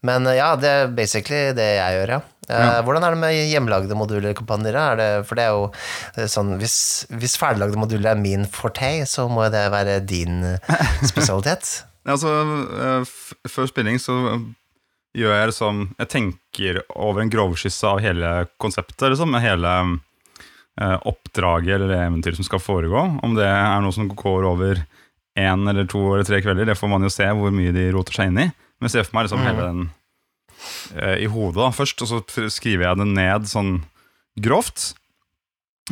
Men eh, ja, det er basically det jeg gjør, ja. ja. Hvordan er det med hjemmelagde moduler, kompanjer? Er det, for det er jo eh, sånn Hvis, hvis ferdiglagde moduler er min forte, så må det være din spesialitet. spesialitet.
Altså, eh, før spilling så gjør jeg det som Jeg tenker over en grovskisse av hele konseptet, liksom. Med hele eh, oppdraget eller eventyret som skal foregå. Om det er noe som går over én eller to eller tre kvelder, det får man jo se hvor mye de roter seg inn i. Men jeg ser for meg liksom hele den uh, i hodet da, først, og så skriver jeg det ned sånn grovt.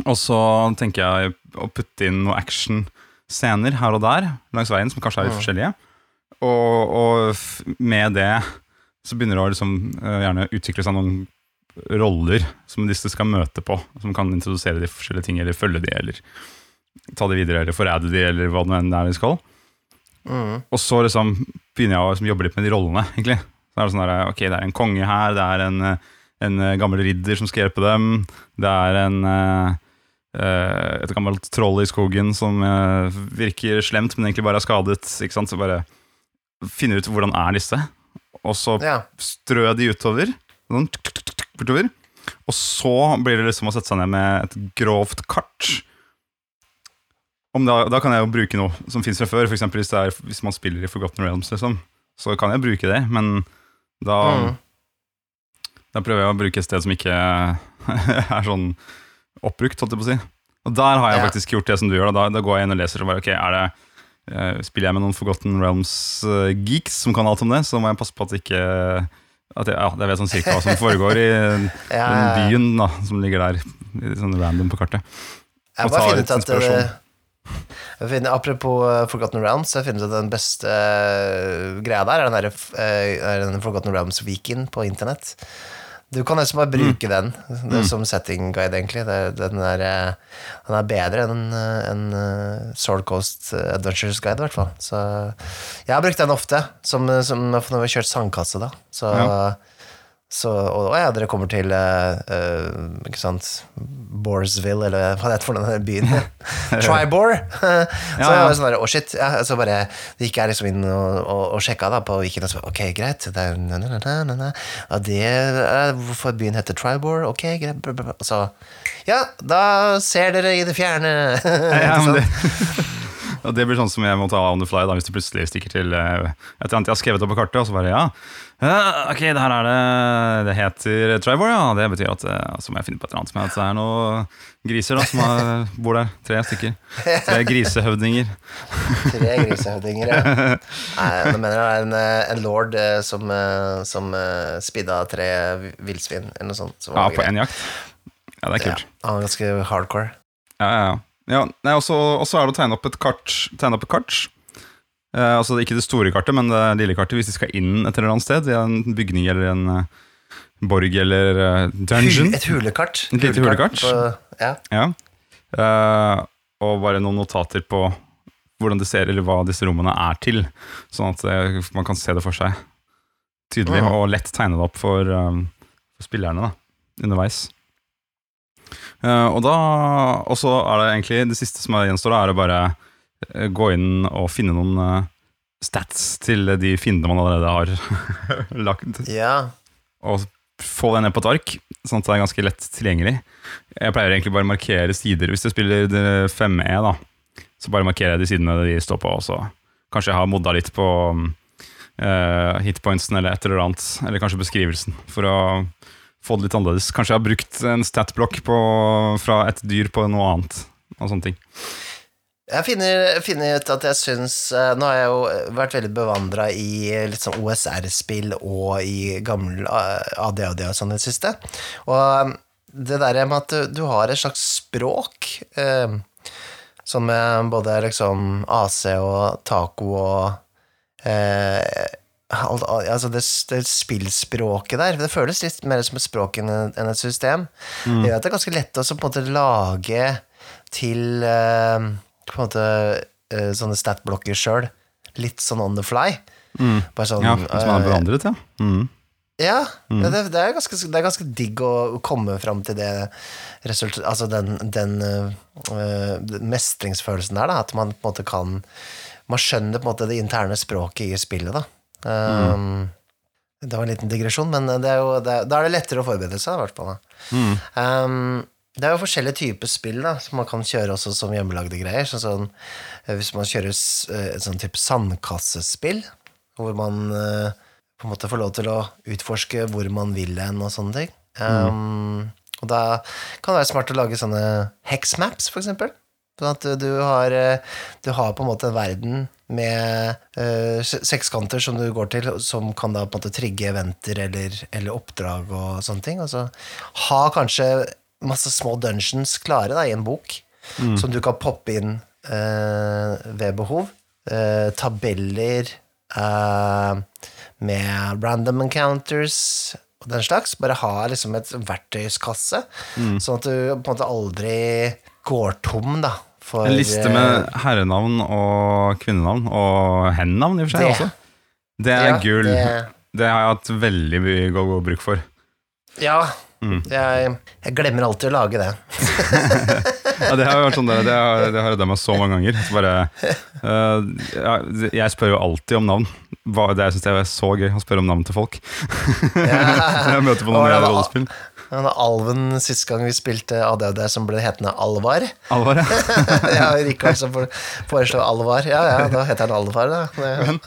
Og så tenker jeg å putte inn noe actionscener her og der langs veien, som kanskje er litt forskjellige. Og, og med det så begynner det å liksom uh, gjerne utvikle seg noen roller som disse skal møte på, som kan introdusere de forskjellige ting, eller følge de, eller ta de videre, eller forræde de, eller hva det enn er de skal. Og så liksom begynner jeg å liksom, jobbe litt med de rollene, egentlig. Så er det sånn der, ok, det er en konge her, det er en, en gammel ridder som skal hjelpe dem, det er en eh, eh, et gammelt troll i skogen som eh, virker slemt, men egentlig bare er skadet. Ikke sant? Så bare finner ut hvordan er disse, og så
Ja.
strø de utover. Sånn, bortover. Og så blir det liksom å sette seg ned med et grovt kart. Om da, da kan jeg jo bruke noe som fins fra før. For eksempel hvis, det er, hvis man spiller i Forgotten Realms, liksom, så kan jeg bruke det. Men da,
Mm.
da prøver jeg å bruke et sted som ikke er sånn oppbrukt, holdt jeg på å si. Og der har jeg
Ja.
faktisk gjort det som du gjør. Da, da, går jeg inn og leser og bare, ok, er det eh, Spiller jeg med noen Forgotten Realms-geeks som kan alt om det, så må jeg passe på at ikke at jeg, ja, jeg vet sånn cirka hva som foregår i den
Ja, ja.
byen da, som ligger der, sånn random på kartet.
Jeg
må
bare
finne
ut at
inspirasjon.
Eh, finner, Apropos eh, Forgotten Realms, jeg finner ut at den beste uh, greia der er den, der, uh, er den Forgotten Realms-weeken på internett. Du kan nesten bare bruke den det er som setting guide, egentlig. Det, den, er, eh, den er bedre enn en, eh, Sword Coast Adventures Guide, i hvert fall. Så jeg har brukt den ofte, som, som når vi har kjørt sandkasse, da. Så, så og, og ja, dere kommer til eh, Ikke sant Boresville, eller hva det heter for den byen. Tribor! så jeg var sånn der, oh shit. Ja, så bare det gikk jeg liksom inn og, og, og sjekka da på Viken. og så ok, greit. Det er, na, na, na. Ja, det er hvorfor byen heter Tribor. Ok, greit. Og så Ja, da ser dere i det fjerne.
Ja, men det, og det blir sånn som jeg må ta on the fly da, hvis du plutselig stikker til eh, et eller annet jeg har skrevet opp på kartet, og så bare ja. Ok, det her er det Det heter Trivor, ja. Det betyr at eh, så må jeg finne på et eller annet Men at det er noen griser da, som er, bor der. Tre stykker. Tre grisehøvdinger.
Tre grisehøvdinger, ja. Nei, jeg mener det er en, eh, en lord eh, som, som spidda tre villsvin, eller noe sånt. som
Ja, på én jakt. Ja, det er kult.
Ja, han er ganske hardcore.
Ja, ja, ja. ja nei, og så og så er det å tegne opp et kart. Tegne opp et kart. Eh, altså Ikke det store kartet, men det lille kartet hvis de skal inn et eller annet sted. I en bygning eller en eh, borg eller eh, dungeon.
Hu- Et hulekart.
Et lite hulekart.
På, ja.
Ja. Eh, og bare noen notater på hvordan de ser, eller hva disse rommene er til. Sånn at eh, man kan se det for seg tydelig,
Mhm.
og lett tegne det opp for, eh, for spillerne da, underveis. Eh, og da Og så er det egentlig det siste som er gjenstår, da, er å bare gå inn og finne noen eh, stats til de fiendene man allerede har lagt.
ja.
og få det ned på et ark, sånn at det er ganske lett tilgjengelig. Jeg pleier egentlig bare å markere sider. Hvis jeg spiller 5E, da, så bare markerer jeg de sidene de står på, Også. kanskje jeg har modda litt på uh, hitpointsen eller et eller annet, eller kanskje beskrivelsen, for å få det litt annerledes. Kanskje jeg har brukt en statblokk fra et dyr på noe annet, og sånne ting.
Jeg finner, finner ut at jeg syns eh, Nå har jeg jo vært veldig bevandra i litt sånn OSR-spill og i gammel eh, ADHD og sånn i det siste. Og eh, det der med at du, du har et slags språk, eh, som med både liksom AC og taco og eh, alt, altså det, det spillspråket der, det føles litt mer som et språk enn et system. Det gjør at det er ganske lett å på en måte lage til eh, på en måte eh, sånne statblokker sjøl. Litt sånn on the fly. Bare sånn,
Ja, som man er
eh,
forandret, ja. Mm.
Ja, mm. det, det, er ganske, det er ganske digg å komme fram til det resultatet Altså den, den øh, mestringsfølelsen der, da. At man på en måte kan Man skjønner på en måte det interne språket i spillet, da. Um, Det var en liten digresjon, men det jo, det da er det lettere å forberede seg, i hvert fall.
Mm.
Um, det er jo forskjellige typer spill da, som man kan kjøre også som hjemmelagde greier. Sånn, sånn, hvis man kjører eh, et sånn type sandkassespill, hvor man eh, på en måte får lov til å utforske hvor man vil hen og sånne ting. Um, Og da kan det være smart å lage sånne hexmaps, for eksempel. Sånn at du har, eh, du har på en måte en verden med uh, sekskanter som du går til, som kan da på en måte trigge eventer eller, eller oppdrag og sånne ting. Og så ha kanskje masse små dungeons klare da, i en bok, som du kan poppe inn eh, ved behov. Eh, tabeller eh, med random encounters og den slags. Bare ha liksom et verktøyskasse, sånn at du på en måte aldri går tom, da. For,
En liste
eh,
med herrenavn og kvinnenavn, og hennavn i og for seg
Det.
også. Det er
Ja,
gull. Det...
det-
har jeg hatt veldig mye god bruk for.
Ja.
Mm.
Jeg, jeg glemmer alltid å lage det.
Ja, det har jo vært sånn der, det har, det redda meg så mange ganger. Så bare, uh, ja, jeg spør jo alltid om navn. Hva, det jeg synes det er så gøy å spørre om navn til folk. jeg møter på noen
det
rollespill.
Han var Alven sist gang vi spilte ADHD, som ble hetende Alvar.
Alvar, ja.
ja, Rikard som for- foreslo Alvar. Ja, ja, da heter han Alvar, da. men,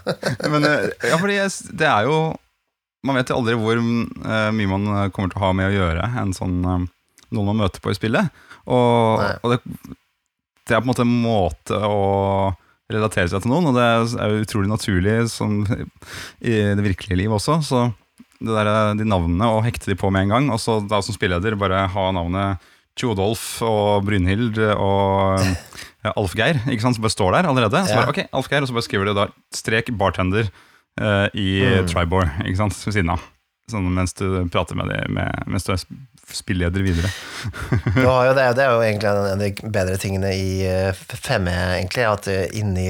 Men eh, ja, fordi jeg, det er jo Man vet jo aldri hvor eh, mye man eh, kommer til å ha med å gjøre en sånn eh, noen man møter på i spillet. Og, og det, det er på en måte en måte å relatere seg til noen, og det er jo utrolig naturlig som i det virkelige liv også. Så det der, de navnene, og hekte de på med en gang, og så da som spilleder bare ha navnet Tjodolf og Brynhild og Alf Geir, ikke sant, som bare står der allerede. Så bare, ok, Alf Geir, og så bare skriver du da strek bartender eh, i
Mm.
Tribor, ikke sant, ved siden av. Sånn mens du prater med dem, mens du er spilleder videre.
Har jo det, det er jo egentlig en av de bedre tingene i eh, 5E, egentlig, at eh, inni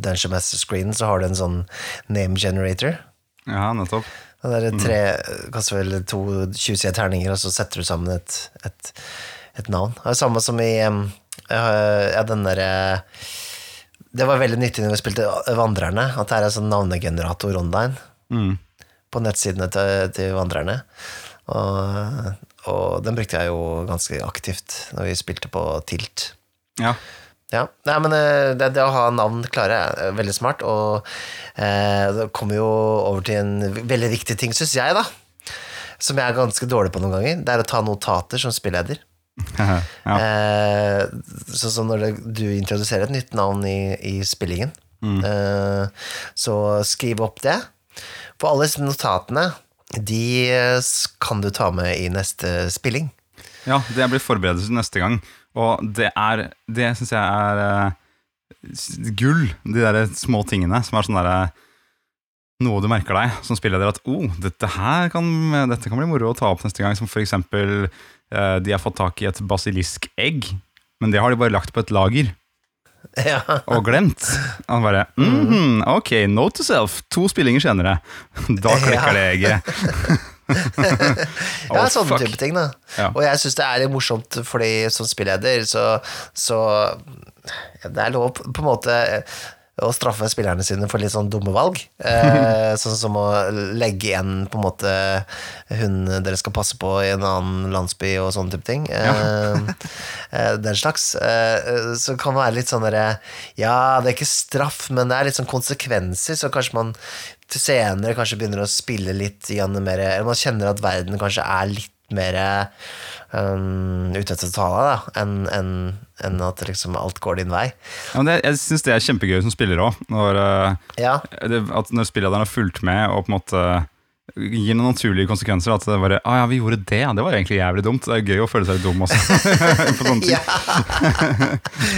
Dungeon Master Screen så har du en sånn name generator.
Ja, nettopp.
Det er tre, kaster vel to 20 terninger, og så setter du sammen et, et, et navn. Det er det samme som i um, eh, ja, den derre Det var veldig nyttig når vi spilte Vandrerne, at det er en sånn navnegenerator online
Mm.
på nettsidene til, til Vandrerne. Og, og den brukte jeg jo ganske aktivt når vi spilte på Tilt.
Ja.
Ja, Nei, men eh, det, det å ha navn klare er veldig smart, og eh, det kommer jo over til en veldig viktig ting, syns jeg, da. Som jeg er ganske dårlig på noen ganger. Det er å ta notater som spilleder.
Ja.
Eh, som når det, du introduserer et nytt navn i, i spillingen, eh, så skriv opp det. For alle notatene, de eh, kan du ta med i neste spilling.
Ja, det blir forberedelse neste gang. Og det er Det syns jeg er uh, gull. De der små tingene som er sånn derre Noe du merker deg som spilleder at oh, dette her kan, dette kan bli moro å ta opp neste gang. Som for eksempel de har fått tak i et basiliskegg, men det har de bare lagt på et lager.
ja.
Og glemt. Han bare mm, Ok, note to self. To spillinger senere. Da klikker
Ja.
det egget.
Ja,
Oh,
sånne
fuck.
type ting, da.
Ja.
Og jeg syns det er litt morsomt, fordi som spilleder, så, så ja, Det er lov på en måte å straffe spillerne sine for litt sånn dumme valg. Eh, sånn som å legge igjen på en måte hun dere skal passe på i en annen landsby og sånne type ting. Eh, eh, den slags. Eh, så kan det være litt sånn derre Ja, det er ikke straff, men det er litt sånn konsekvenser, så kanskje man til senere kanskje begynner å spille litt mer Eller man kjenner at verden kanskje er litt mer um, ute etter å ta deg, enn enn- enn at liksom alt går din vei.
Ja, men det, jeg syns det er kjempegøy som spiller òg. Når, eh,
Ja,
at når spillederen har fulgt med og på en måte gir noen naturlige konsekvenser. At det bare ah, ja, vi gjorde det, det var egentlig jævlig dumt. Det er gøy å føle seg litt dum også. på sånne ting.
ja.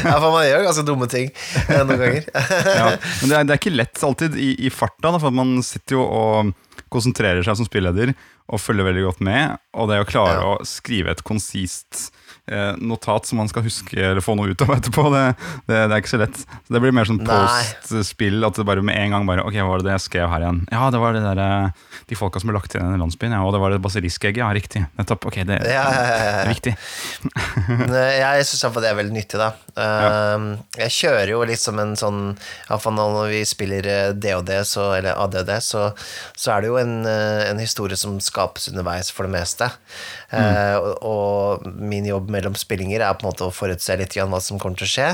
ja, for man gjør ganske dumme ting eh, noen ganger.
Ja. Men det er, det er ikke lett alltid i, i farta, da, for man sitter jo og konsentrerer seg som spilleder. og følger veldig godt med. Og det å klare
Ja.
å skrive et konsist notat som man skal huske eller få noe ut av etterpå, det, det, det er ikke så lett. Så det blir mer sånn post-spill, at det bare med en gang bare Ok, hva var det det jeg skrev her igjen? Ja, det var det der, eh, de folka som ble lagt igjen i den landsbyen, ja, og det var det basiliskegget. Ja, riktig. Nettopp. Ok, det,
Ja, ja, ja,
det er viktig.
Jeg syns iallfall det er veldig nyttig, da. Um, Jeg kjører jo litt som en sånn Iallfall når vi spiller eh, DOD, så, eller ADD, så, så er det jo en, eh, en historie som skapes underveis for det meste. Mm. og, og min jobb mellom spillinger er på en måte å forutse litt hva som kommer til å skje.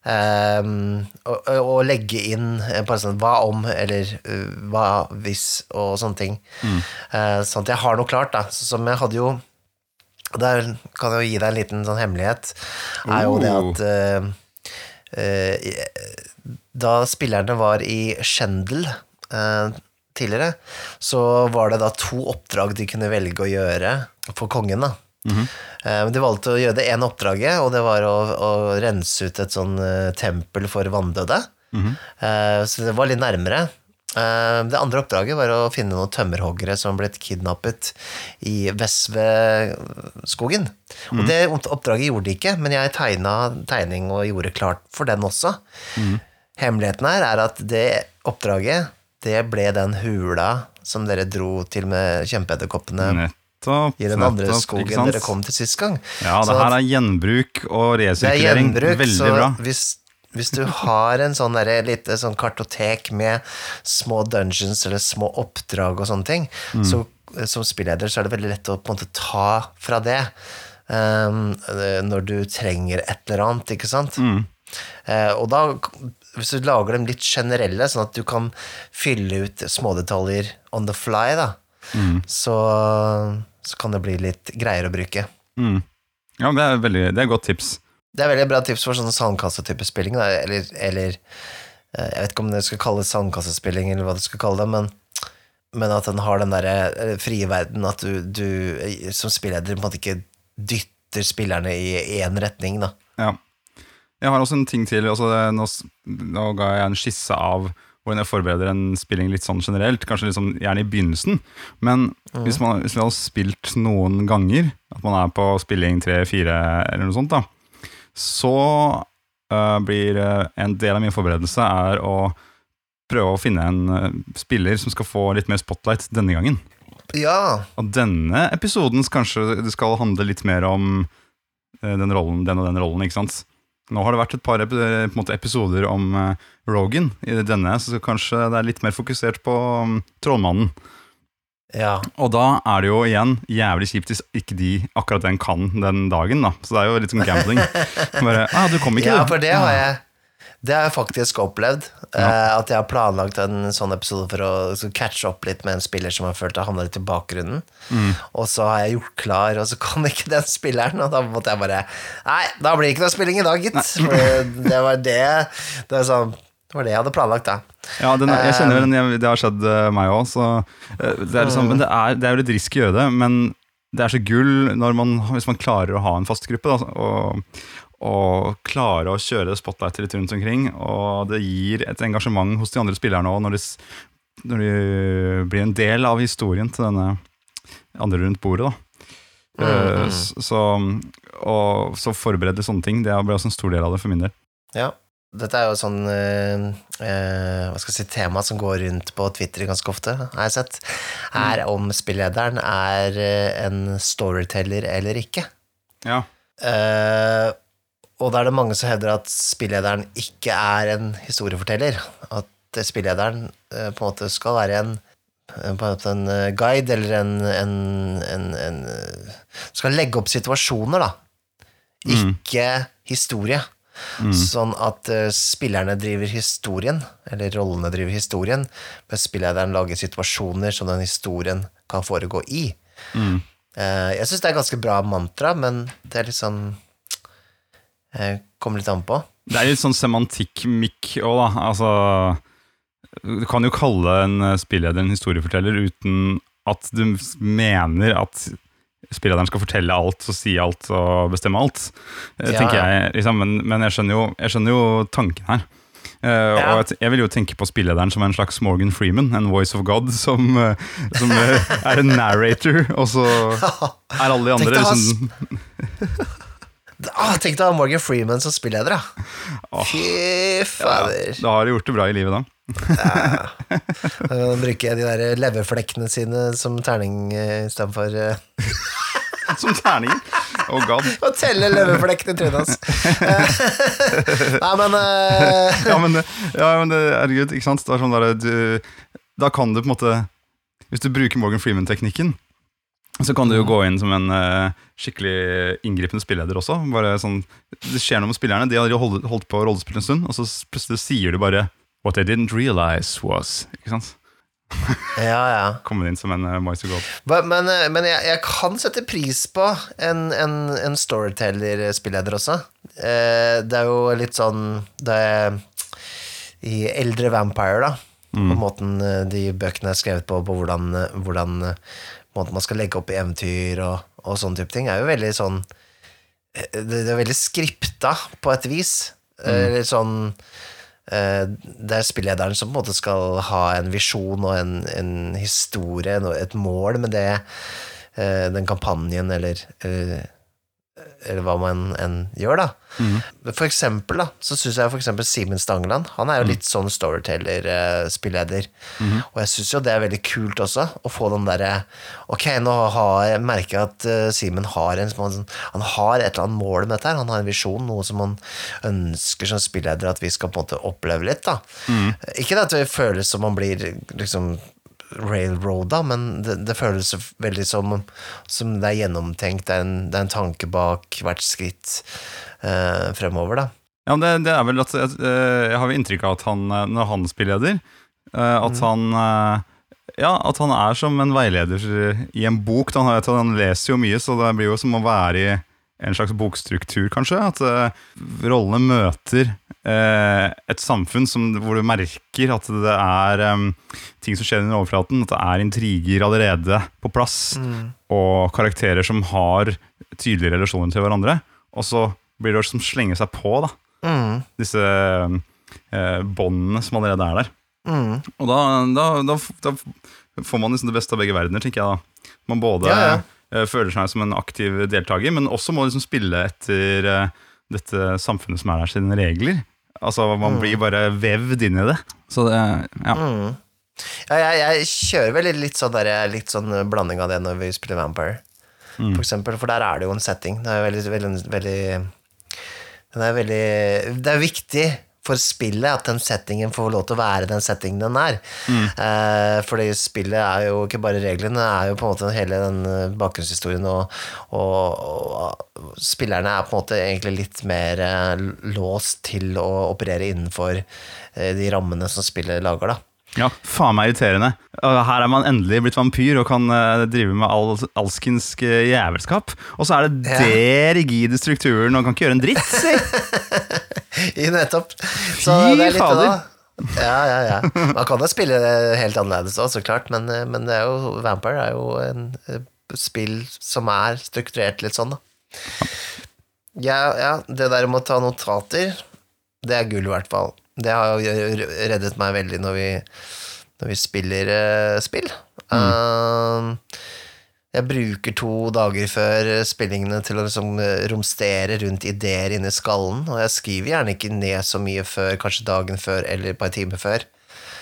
Um, og, og legge inn eh, bare sånn hva om, eller uh, hva hvis, og sånne ting. Eh, sånn at jeg har noe klart, da. Så, som jeg hadde jo Der kan jeg jo gi deg en liten sånn hemmelighet. Er jo det at uh, Da spillerne var i Schendel tidligere, så var det da to oppdrag de kunne velge å gjøre for kongen, da. Eh, Men de valgte å gjøre det ene oppdraget, og det var å, å rense ut et sånn eh, tempel for vanndøde. Eh, Så det var litt nærmere. Det andre oppdraget var å finne noen tømmerhoggere som blitt kidnappet i Vesveskogen. Og det oppdraget gjorde de ikke, men jeg tegna tegning og gjorde klart for den også. Hemmeligheten her er at det oppdraget, det ble den hula som dere dro til med kjempeedderkoppene
Nettopp.
i den andre
nettopp,
skogen dere kom til sist gang.
Ja,
Så
det her er gjenbruk og resirkulering.
det er gjenbruk,
Veldig
så
bra.
hvis, hvis du har en sånn derre lite sånn kartotek med små dungeons eller små oppdrag og sånne ting,
Mm.
så som spilleder så er det veldig lett å på en måte ta fra det um, når du trenger et eller annet, ikke sant?
Mm.
Uh, og da, hvis du lager dem litt generelle, sånn at du kan fylle ut smådetaljer on the fly, da,
Mm.
så, så kan det bli litt greier å bruke.
Mm. Ja, det er, veldig, det er godt tips.
Det er veldig bra tips for sånn sandkassetype spilling, eller, eller eh, Jeg vet ikke om det skal kalles sandkassespilling, eller hva du skal kalle det, men, men at den har den derre eh, frie verden, at du, du eh, som spilleder på en måte ikke dytter spillerne i én retning, da.
Ja. Jeg har også en ting til. Altså, nå, nå ga jeg en skisse av hvordan jeg forbereder en spilling litt sånn generelt. Kanskje liksom, gjerne i begynnelsen. Men hvis, man, hvis har spilt noen ganger, at man er på spilling tre-fire eller noe sånt, da, så uh, blir uh, en del av min forberedelse er å prøve å finne en uh, spiller som skal få litt mer spotlight denne gangen.
Ja,
Og denne episoden kanskje det skal handle litt mer om den rollen, den og den rollen, ikke sant? Nå har det vært et par eh, episoder om eh, Rogan i denne, så kanskje det er litt mer fokusert på um, Trollmannen.
ja.
Og da er det jo igjen jævlig kjipt hvis ikke de akkurat den kan den dagen, da. Så det er jo litt sånn gambling. Bare, ah, du kom ikke,
ja, for det har jeg det har jeg faktisk opplevd.
Ja.
eh, At jeg har planlagt en sånn episode for å så catche opp litt med en spiller som har følt har havna litt i bakgrunnen.
Mm.
Og så har jeg gjort klar, og så kom ikke den spilleren. Og da måtte jeg bare Nei, da blir det ikke noe spilling i dag, gitt. For det var det Det var, sånn, det var det jeg hadde planlagt, da.
Ja, den, jeg kjenner den, det har skjedd eh, meg òg, så eh, det er, liksom, men det, er, det er jo litt risky å gjøre det. Men det er så gull når man, hvis man klarer å ha en fast gruppe, da, og, og klare å kjøre spotlighter litt rundt omkring. Og det gir et engasjement hos de andre spillerne òg, når, når de blir en del av historien til denne andre rundt bordet. mm. s- så, og så forberede sånne ting, det ble også en stor del av det for min del.
Ja. Dette er jo sånn sånt eh, Hva skal jeg si tema som går rundt på Twitter ganske ofte, har jeg sett. Er om spillederen er eh, en storyteller eller ikke.
Ja.
Eh, og da er det mange som hevder at spillederen ikke er en historieforteller. At spillederen eh, på en måte skal være en eh, på en eh, guide eller en, en, en, eh, Skal legge opp situasjoner, da.
Mm.
Ikke historie. Sånn at eh, spillerne driver historien, eller rollene driver historien, men spillederen lager situasjoner som den historien kan foregå i.
Mm.
Eh, jeg syns det er et ganske bra mantra, men det er litt eh, Kommer litt an på.
Det er litt sånn semantikk-mikk òg, da. Altså, du kan jo kalle en eh, spilleder en historieforteller uten at du mener at spillederen skal fortelle alt og si alt og bestemme alt. eh,
Ja,
tenker jeg, liksom, men, men jeg, skjønner jo, jeg skjønner jo tanken her. Uh,
Ja.
Og jeg, vil jo tenke på spillederen som en slags Morgan Freeman, en voice of God, som, eh, som eh, er en narrator, og så er alle de andre liksom
Ah, tenk deg å ha Morgan Freeman som spilleder, da. Fy
ja. Da har du gjort det bra i livet, da.
Uh, bruker de der leverflekkene sine som terning uh, istedenfor uh,
Som terning? Oh god.
å telle leverflekkene i trynet hans. Eh, Nei, men uh,
Ja, men, ja, men det, herregud, ikke sant? Det er sånn der, du, da kan du på en måte Hvis du bruker Morgan Freeman-teknikken, så kan du jo gå inn som en uh, skikkelig inngripende spilleder også. Bare sånn, det skjer noe med spillerne. De har holdt, holdt på rollespill en stund, og så plutselig sier du bare What they didn't realize was Ikke sant?
Ja, ja.
Kommer inn som en uh, Moise God.
Men, uh, men jeg, jeg kan sette pris på en, en, en storyteller-spilleder også. Eh, det er jo litt sånn det er I eldre Vampire, da, på måten eh, de bøkene er skrevet på, på hvordan, eh, hvordan eh, måten man skal legge opp i eventyr og, og sånne type ting, er jo veldig sånn eh, Det, er veldig skripta, på et vis. Mm. Litt sånn eh, det er spillederen som på en måte skal ha en visjon og en, en historie, et mål med det, eh, den kampanjen eller, eller, hva man enn gjør, da. For eksempel, da, så syns jeg for eksempel Simen Stangeland Han er jo litt sånn storyteller-spilleder. Og jeg syns jo det er veldig kult også, å få den derre Ok, nå har jeg merker at uh, Simen har en sånn Han har et eller annet mål med dette her. Han har en visjon, noe som han ønsker som spilleder at vi skal på en måte oppleve litt, da. Ikke det at det føles som man blir liksom railroada, men det, det føles veldig som, som det er gjennomtenkt, det er en, det er en tanke bak hvert skritt eh, fremover, da.
Ja, men det, det er vel at jeg, Jeg har inntrykk av at han, eh, når han spiller leder, eh, at han eh, Ja, at han er som en veileder i en bok. Han, han leser jo mye, så det blir jo som å være i en slags bokstruktur, kanskje. At uh, rollene møter uh, et samfunn som, hvor du merker at det er um, ting som skjer under overflaten. At det er intriger allerede på plass, og karakterer som har tydelige relasjoner til hverandre. Og så blir det som slenger slenge seg på da,
Mm,
disse uh, båndene som allerede er der.
mm.
Og da, da, da, da får man liksom det beste av begge verdener, tenker jeg da. Man både
Ja, ja.
Eh, føler seg som en aktiv deltaker, men også må liksom spille etter eh, dette samfunnet som er der sine regler. Altså, man blir bare vevd inn i det. Så det, ja.
Mm. Ja, jeg, jeg kjører vel litt sånn, der, litt sånn blanding av det når vi spiller Vampire, for eksempel, for der er det jo en setting. Det er veldig, veldig, veldig det er veldig Det er viktig for spillet at den settingen får lov til å være den settingen den er. Eh, fordi spillet er jo ikke bare reglene, det er jo på en måte hele den eh, bakgrunnshistorien, og, og, og spillerne er på en måte egentlig litt mer eh, låst til å operere innenfor eh, de rammene som spillet lager, da.
Ja, faen meg irriterende. Her er man endelig blitt vampyr og kan uh, drive med all, alskensk uh, jævelskap. Og så er det
Ja.
det rigide strukturen, og kan ikke gjøre en dritt, si!
I nettopp. Så
Fy
er
fader.
Ja, ja, ja. Man kan jo spille helt annerledes òg, så klart, men, eh, men det er jo, Vampire er jo en eh, spill som er strukturert litt sånn, da. Ja, ja, det der med å ta notater, det er gull, i hvert fall. Det har reddet meg veldig når vi, når vi spiller uh, spill. Um, jeg bruker to dager før spillingene til å liksom eh, romstere rundt ideer inni skallen, og jeg skriver gjerne ikke ned så mye før, kanskje dagen før eller et par timer før.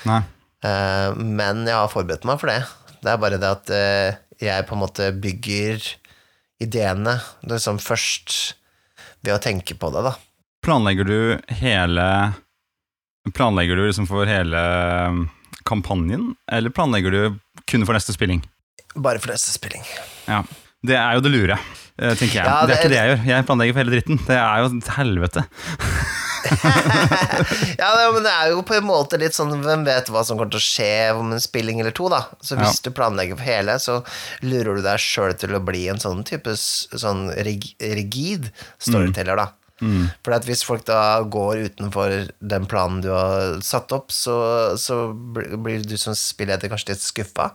Nei.
Uh, men jeg har forberedt meg for det. Det er bare det at eh, jeg på en måte bygger ideene liksom først ved å tenke på det, da.
Planlegger du hele Planlegger du liksom for hele um, kampanjen, eller planlegger du kun for neste spilling?
Bare for neste spilling.
Ja. Det er jo det lure, eh, tenker jeg.
Ja,
det,
det-
er ikke det jeg gjør. Jeg planlegger for hele dritten. Det er jo et helvete.
ja, men det er jo på en måte litt sånn Hvem vet hva som kommer til å skje om en spilling eller to, da. Så hvis du planlegger for hele, så lurer du deg sjøl til å bli en sånn type sånn rig, rigid storyteller, da.
Mm.
For hvis folk da går utenfor den planen du har satt opp, så, så blir du som spilleder kanskje litt skuffa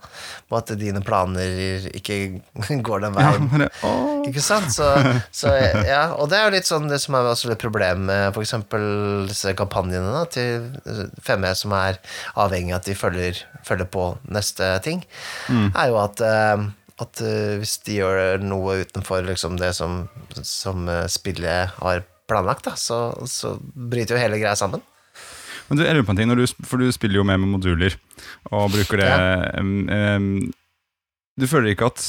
på at dine planer ikke går den veien.
Ja, det,
Ikke sant? Så, så ja, og det er jo litt sånn det som er også litt problem med eksempel disse kampanjene da, til 5E som er avhengig av at de følger, følger på neste ting, er jo at, eh, at uh, hvis de gjør noe utenfor liksom det som, som uh, spillet har planlagt, da, så, så bryter jo hele greia sammen.
Men du, jeg lurer på en ting, når du, for du spiller jo med med moduler, og bruker det em, um, Du føler ikke at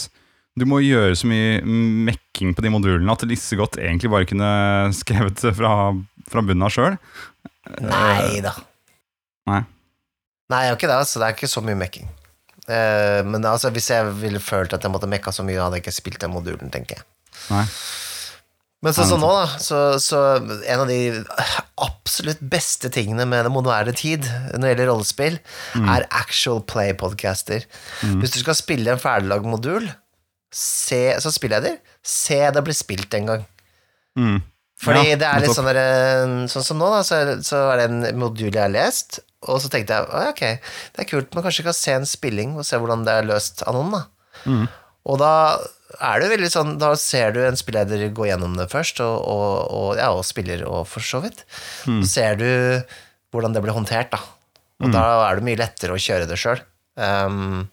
du må gjøre så mye mekking på de modulene at Lisse godt egentlig bare kunne skrevet det fra, fra bunnen av sjøl?
Nei da.
Nei.
Nei, jeg gjør ikke det, altså. Det er ikke så mye mekking. Uh, men altså, hvis jeg ville følt at jeg måtte mekka så mye, hadde jeg ikke spilt den modulen, tenker jeg.
Nei.
Men sånn som nå, da, så, så en av de absolutt beste tingene med den moderne tid når det gjelder rollespill, er actual play-podcaster. Hvis du skal spille en ferdiglagd modul, se, jeg det, se det blir spilt en gang.
Mm.
Fordi
Ja,
det er litt sånn der, Sånn som nå, da, så, så er det en modul jeg har lest, og så tenkte jeg ok, det er kult, men kanskje jeg kan se en spilling og se hvordan det er løst av noen, da.
Mm.
Og da er det veldig sånn Da ser du en spilleder gå gjennom det først, og, og, og, ja, og spiller og for så vidt.
Mm.
Så ser du hvordan det blir håndtert, da. Og da er det mye lettere å kjøre det sjøl. Um,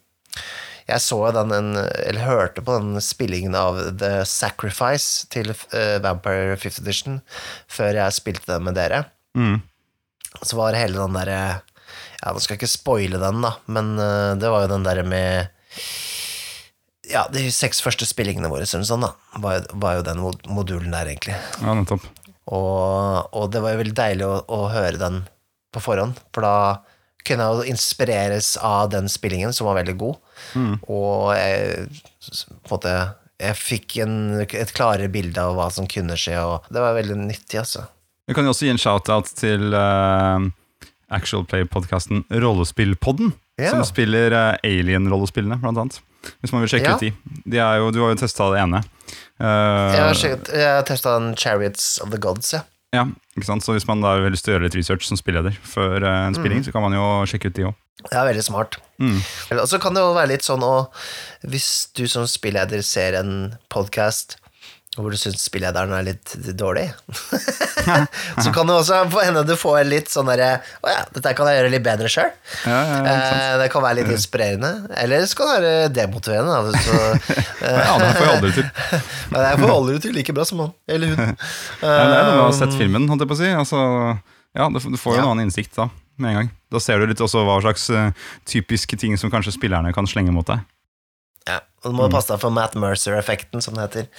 jeg så den, en, eller hørte på den spillingen av The Sacrifice til uh, Vampire 5th Edition før jeg spilte den med dere.
Mm.
Så var hele den derre Ja, nå skal jeg ikke spoile den, da, men uh, det var jo den derre med Ja, de seks første spillingene våre, sånn, da, var, var jo den mod- modulen der, egentlig.
Ja, nettopp.
Og, og det var jo veldig deilig å, å høre den på forhånd, for da kunne jeg jo inspireres av den spillingen, som var veldig god. Og jeg, på en måte, jeg fikk en, et klarere bilde av hva som kunne skje, og det var veldig nyttig, altså.
Vi kan jo også gi en shout-out til uh, Actual Play-podkasten Rollespillpodden,
Ja.
som spiller uh, Alien-rollespillene, blant annet. Hvis man vil sjekke
Ja.
ut de. de jo, du har jo testa det ene. Uh,
Jeg har, sjekket- jeg har testa den Chariots of the Gods, ja.
ja, ikke sant? Så hvis man da å gjøre litt research som spilleder før uh, en spilling, så kan man jo sjekke ut de òg.
Det er veldig smart.
Mm.
Og så kan det jo være litt sånn å Hvis du som spilleder ser en podkast hvor du syns spillederen er litt dårlig, så kan det også hende du får litt sånn derre Å ja, dette kan jeg gjøre litt bedre sjøl.
Ja, ja?
Eh, det kan være litt inspirerende. Eller så kan det være demotiverende. Altså,
ja, det får jeg aldri til.
men jeg får aldri til like bra som han eller hun.
Det er noe med å ha sett
Um,
filmen, holdt jeg på å si. Altså, ja, du, du får jo en annen innsikt da, med en gang. Da ser du litt også hva slags eh, typiske ting som kanskje spillerne kan slenge mot deg.
Ja, og du må passe deg for Matt Mercer-effekten, som det heter.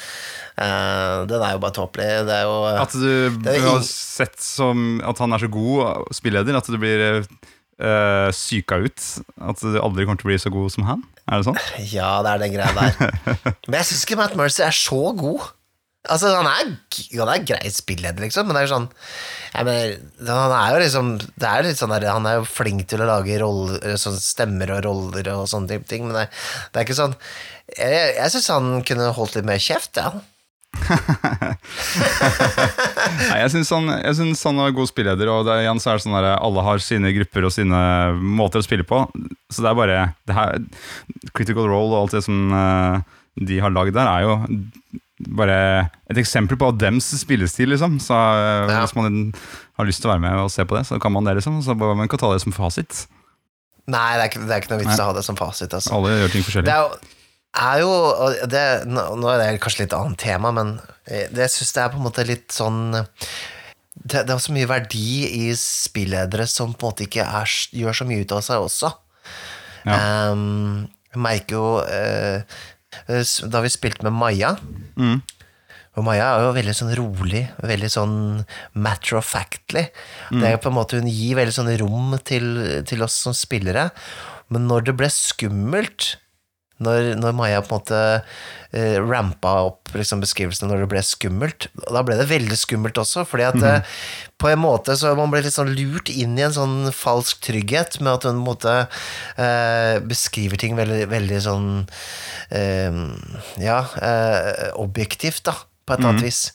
Uh, den er jo bare tåpelig. Det er jo
At du har sett som at han er så god spilleder at du blir uh, syka ut. At du aldri kommer til å bli så god som han. Er det sånn?
Ja, det er den greia der. Men jeg syns ikke Matt Mercer er så god. Altså, han er, han er grei spilleder, liksom, men det er jo sånn mener, Han er jo liksom Det er litt sånn der, Han er jo flink til å lage roller, sånn stemmer og roller og sånne ting, men det, det er ikke sånn Jeg, jeg syns han kunne holdt litt mer kjeft, ja.
Nei, jeg syns han, han er god spilleder, og det, igjen så er det sånn der, alle har sine grupper og sine måter å spille på. Så det er bare det her, Critical Role og alt det som eh, de har lagd der, er jo bare et eksempel på dems spillestil, liksom. Så eh,
Ja.
hvis man har lyst til å være med og se på det, så kan man det, liksom. Så man kan ta det som fasit.
Nei, det er ikke, det er ikke noe vits å ha det som fasit, altså.
Alle gjør ting
Det
forskjellig.
er jo, er jo og det, Nå er det kanskje litt annet tema, men eh, det, jeg syns det er på en måte litt sånn det, det er så mye verdi i spilledere som på en måte ikke er, gjør så mye ut av seg også.
Ja.
Um, jeg merker jo s- Da vi spilte med Maja
Mm.
og Maja er jo veldig sånn rolig, veldig sånn matter of factly. Det er på en måte Hun gir veldig sånn rom til, til oss som spillere. Men når det ble skummelt, når, når Maja på en måte eh, rampa opp liksom, beskrivelsen når det ble skummelt, da ble det veldig skummelt også, fordi at eh, på en måte så man ble litt sånn lurt inn i en sånn falsk trygghet med at hun på en måte eh, beskriver ting veldig, veldig sånn eh, ja, eh, objektivt, da, på et eller annet vis.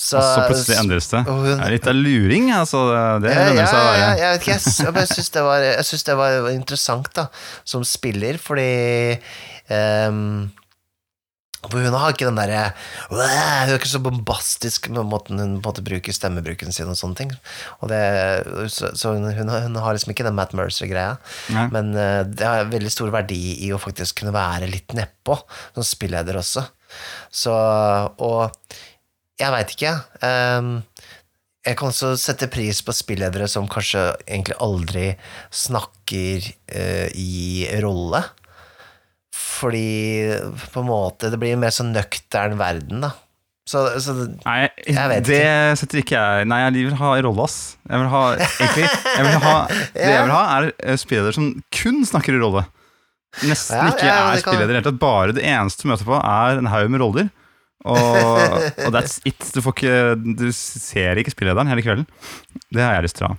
Så,
Og så plutselig endres det.
hun-
Det er litt av luring, altså. Det lønner
ja,
seg å
ja, jeg vet ikke, jeg, jeg syns det, det var interessant da, som spiller, fordi um, for Hun har ikke den derre Hun er ikke så bombastisk med måten hun måte bruker stemmebruken sin og sånne ting. Og det, så så hun, hun, har- hun har liksom ikke den Matt Mercer-greia. Men uh, det har veldig stor verdi i å faktisk kunne være litt nedpå som spilleder også. Så Og jeg veit ikke. ehm, jeg kan også sette pris på spilledere som kanskje egentlig aldri snakker eh, i rolle. Fordi på en måte det blir en mer sånn nøktern verden, da. Så, så
Nei, det setter ikke jeg Nei, jeg vil ha rolle, ass. Jeg vil ha, egentlig, jeg vil ha, det jeg vil ha, er spilledere spilleder som kun snakker i rolle. Nesten
Ja,
ikke
ja,
er spilleder i det hele tatt. Bare det eneste du møter på, er en haug med roller. Og, og that's it. Du, får ikke, du ser ikke spillederen hele kvelden. Det har jeg lyst til å ha.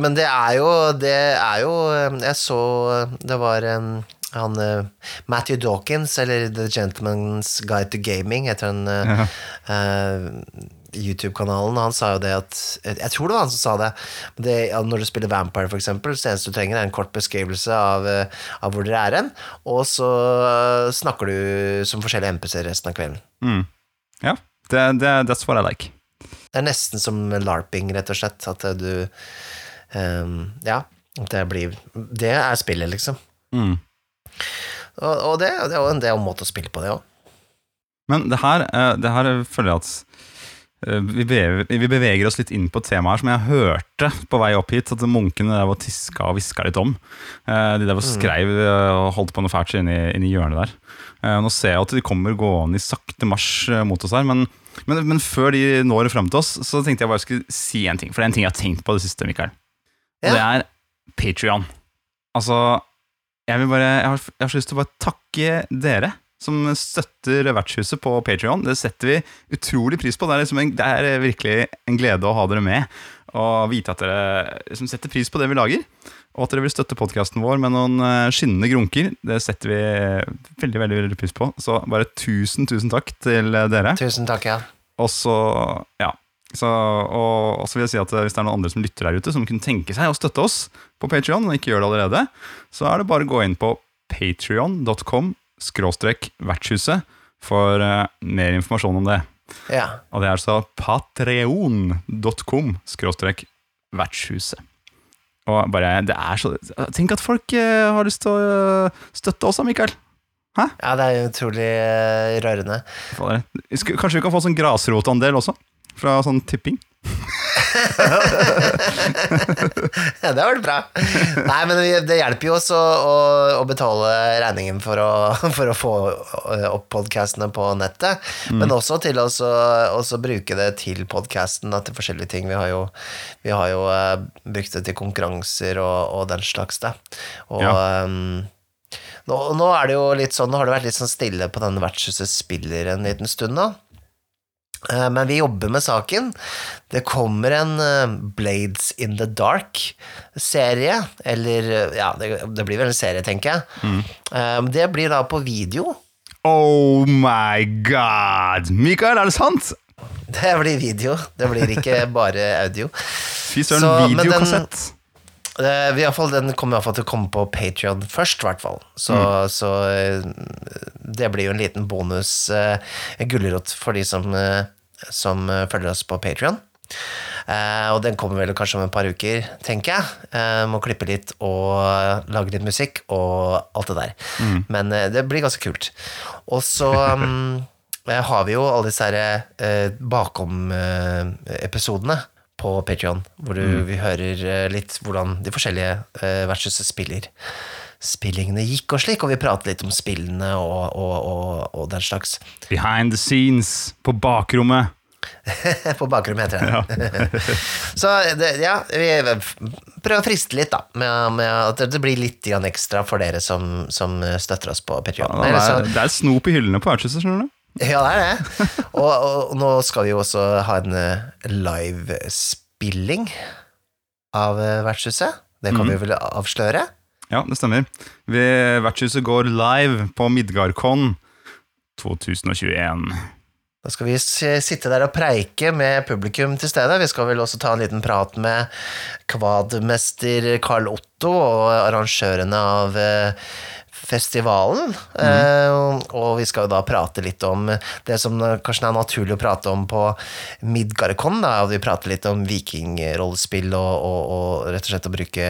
men det er jo Det er jo Jeg så Det var en han eh, Matthew Dawkins, eller The Gentleman's Guide to Gaming, heter han Ja. eh, YouTube-kanalen. Han sa jo det at Jeg tror det var han som sa det. det når du spiller Vampire, for eksempel, så eneste du trenger, er en kort beskrivelse av, eh, av hvor dere er hen, og så eh, snakker du som forskjellige NPC-er resten av kvelden.
Mm. Ja, det, det, that's what I like.
Det er nesten som larping, rett og slett. At du um, Ja, det blir Det er spillet, liksom.
Mm.
Og, og det, det er jo en, måte å spille på, det òg.
Men det her, eh, det her føler jeg at vi beveger, vi beveger oss litt inn på et tema her som jeg hørte på vei opp hit. At munkene der var tiska og hviska litt om. Eh, De der var skreiv eh, og holdt på noe fælt inni, inni hjørnet der. Eh, Nå ser jeg at de kommer gående i sakte marsj eh, mot oss her. Men, men, men før de når frem til oss, så tenkte jeg bare jeg skulle si en ting. For det er en ting jeg har tenkt på det siste, Mikael. Og
Ja.
det er Patrion. Altså, jeg, vil bare, jeg, har, jeg har så lyst til å bare takke dere som støtter Vertshuset på Patrion. Det setter vi utrolig pris på. Det er, liksom en, det er virkelig en glede å ha dere med. Og vite at dere liksom setter pris på det vi lager. Og at dere vil støtte podkasten vår med noen eh, skinnende grunker. Det setter vi veldig veldig, veldig pris på. Så bare tusen, tusen takk til dere.
Tusen takk, ja.
Og så, ja så, og, og så vil jeg si at eh, Hvis det er noen andre som lytter der ute, som kunne tenke seg å støtte oss på Patreon og ikke gjør det allerede, så er det bare å gå inn på patrion.com skråstrek vertshuset for uh, mer informasjon om det.
ja.
Og det er altså patreon.com skråstrek vertshuset. Og bare, det er så Tenk at folk uh, har lyst til å uh, støtte oss, da, Mikael.
Ja, det er utrolig rørende.
Kanskje vi kan få sånn grasrotandel også? Fra sånn tipping?
Ja, det har vært bra. Nei, men det hjelper jo oss å, å, å betale regningen for å, for å få eh, opp podkastene på nettet, men også til å så- også bruke det til podkasten, til forskjellige ting. Vi har jo, vi har jo uh, brukt det til konkurranser og, og den slags, da. Og
Ja.
um, nå, nå er det jo litt sånn, nå har det vært litt sånn stille på den Vertshuset spiller en liten stund nå. Eh, Men vi jobber med saken. Det kommer en eh, Blades in the Dark-serie. Eller eh, ja, det, blir vel en serie, tenker jeg. Mm. Det blir da på video.
Oh my god! Mikael, er det sant?
Det blir video, det blir ikke bare audio.
Fy søren, videokassett.
Vi i fall, den kommer iallfall til å komme på Patrion først, i hvert fall. Så, så uh, det blir jo en liten bonus, uh, en gulrot for de som, som følger oss på Patrion. Og den kommer vel kanskje om et par uker, tenker jeg. Må klippe litt og lage litt musikk og alt det der. Men eh, det blir ganske kult. Og så mm, eh, har vi jo alle disse her, bakom-episodene på Patreon, hvor du, vi hører eh, litt hvordan de forskjellige eh, vertshuset spiller. Spillingene gikk og slik, og vi prater litt om spillene og, og, og, og den slags.
Behind the scenes, på bakrommet.
på bakrommet heter det. Så det, ja, vi prøver å friste litt, da, med, med at det blir litt ekstra for dere som, som støtter oss på Patreon.
Det
Eller så-
er, det er snop i hyllene på vertshuset, skjønner du.
Ja, det er det. Og, og nå skal vi jo også ha en eh, livespilling av eh, Vertshuset. Det kan vi vel avsløre?
Ja, det stemmer. Vi, vertshuset går live på Midgardkon 2021.
Da skal vi sitte der og preike med publikum til stede. Vi skal vel også ta en liten prat med kvadmester Carl Otto og arrangørene av festivalen. Eh, og vi skal jo da prate litt om det som kanskje er naturlig å prate om på Midgarcon. Da, og vi prater litt om vikingrollespill og, og, og rett og slett å bruke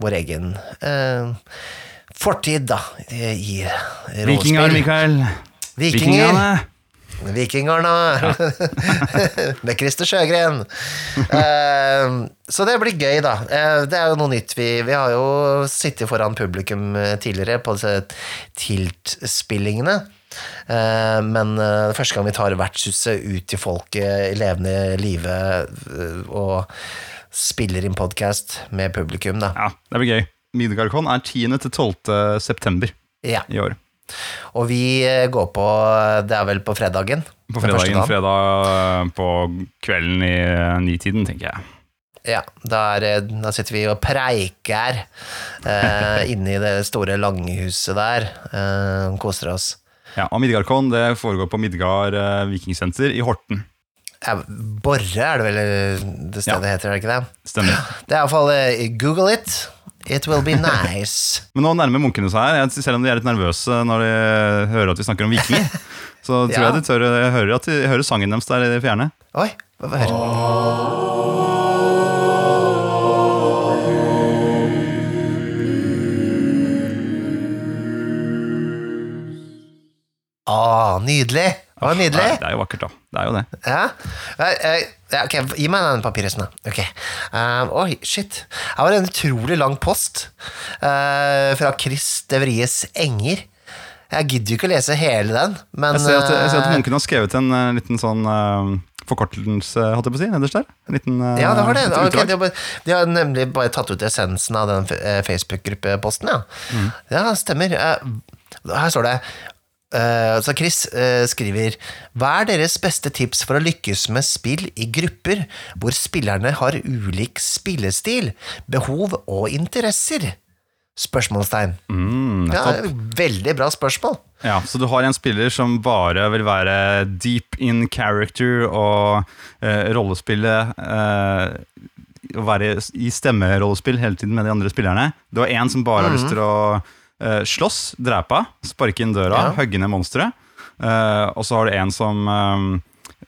vår egen eh, fortid, da, i rollespill.
Vikinger, Mikael.
Vikinger.
Vikingene.
Med Christer Sjøgren. Uh, så det blir gøy, da. Uh, det er jo noe nytt. Vi, vi har jo sittet foran publikum eh, tidligere på disse Tilt-spillingene. Uh, men uh, det første gang vi tar vertshuset ut til folket i levende live og spiller inn podkast med publikum, da.
Ja, det blir gøy. Midgardcon er 10. til 12. september
Ja.
i år.
Og vi eh, går på Det er vel på fredagen?
På fredagen, fredag eh, på kvelden i eh, nitiden, tenker jeg.
Ja, da, er, da sitter vi og preiker eh, inne i det store langhuset der. Eh, koser oss.
Ja, og Midgardcon det foregår på Midgard eh, vikingsenter i Horten.
Ja, Borre er det vel det stedet
Ja.
heter, er det ikke det?
Stemmer.
Det er iallfall Google it. It will be nice.
Men nå nærmer munkene seg her, jeg- selv om de er litt nervøse når de hører at vi snakker om vikinger. Så tror
Ja.
jeg de tør, jeg hører, at de, hører sangen deres der i det fjerne.
Oi, hva hører Ah, nydelig! Det var nydelig.
Ja, det er jo vakkert, da. Det er jo det.
Ja. Ok, gi meg den papirhesten, da. Ok. Um, oi, shit. Her var det en utrolig lang post uh, fra Chris Devries Enger. Jeg gidder jo ikke å lese hele den, men
Jeg ser at, jeg ser at
eh,
munkene har skrevet en uh, liten sånn uh, forkortelse, holdt jeg på å si, nederst der. En liten,
Ja, det har det.
Okay,
de, har bare, de har nemlig bare tatt ut essensen av den Facebook-gruppeposten, ja.
Mm.
Ja, stemmer. Her står det Så Chris eh, skriver Hva er deres beste tips for å lykkes med spill i grupper hvor spillerne har ulik spillestil, behov og interesser? Spørsmålstegn.
Mm,
Ja, veldig bra spørsmål.
Ja, så du har en spiller som bare vil være deep in character og eh, rollespille eh, være i stemmerollespill hele tiden med de andre spillerne. Du har en som bare har lyst til å eh, slåss, drepe, sparke inn døra,
Ja.
hogge ned monstre. Uh, og så har du en som eh,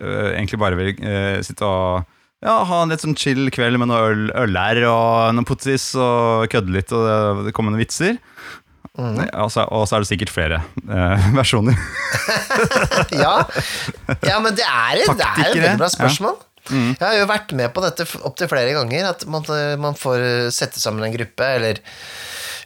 eh, egentlig bare vil eh, sitte og ja, ha en litt sånn chill kveld med noe øl, øller og noen pottis og kødde litt, og det, det kommer noen vitser. Ja, og, så, og så er det sikkert flere eh, versjoner.
ja. ja, men det er, et- det er et veldig bra
ja.
spørsmål. Jeg har jo vært med på dette opptil flere ganger, at man, man får sette sammen en gruppe, eller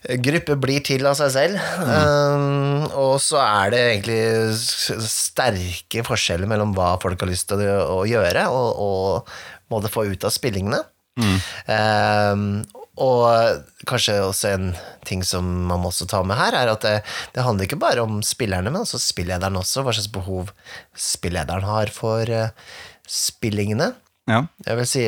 Gruppe blir til av seg selv, um, og så er det egentlig sterke forskjeller mellom hva folk har lyst til å, gjøre, og, og må det få ut av spillingene. Um, og kanskje også en ting som man må også ta med her, er at det, det handler ikke bare om spillerne, men også spillederen også, hva slags behov spillederen har for uh, spillingene.
Ja.
Jeg vil si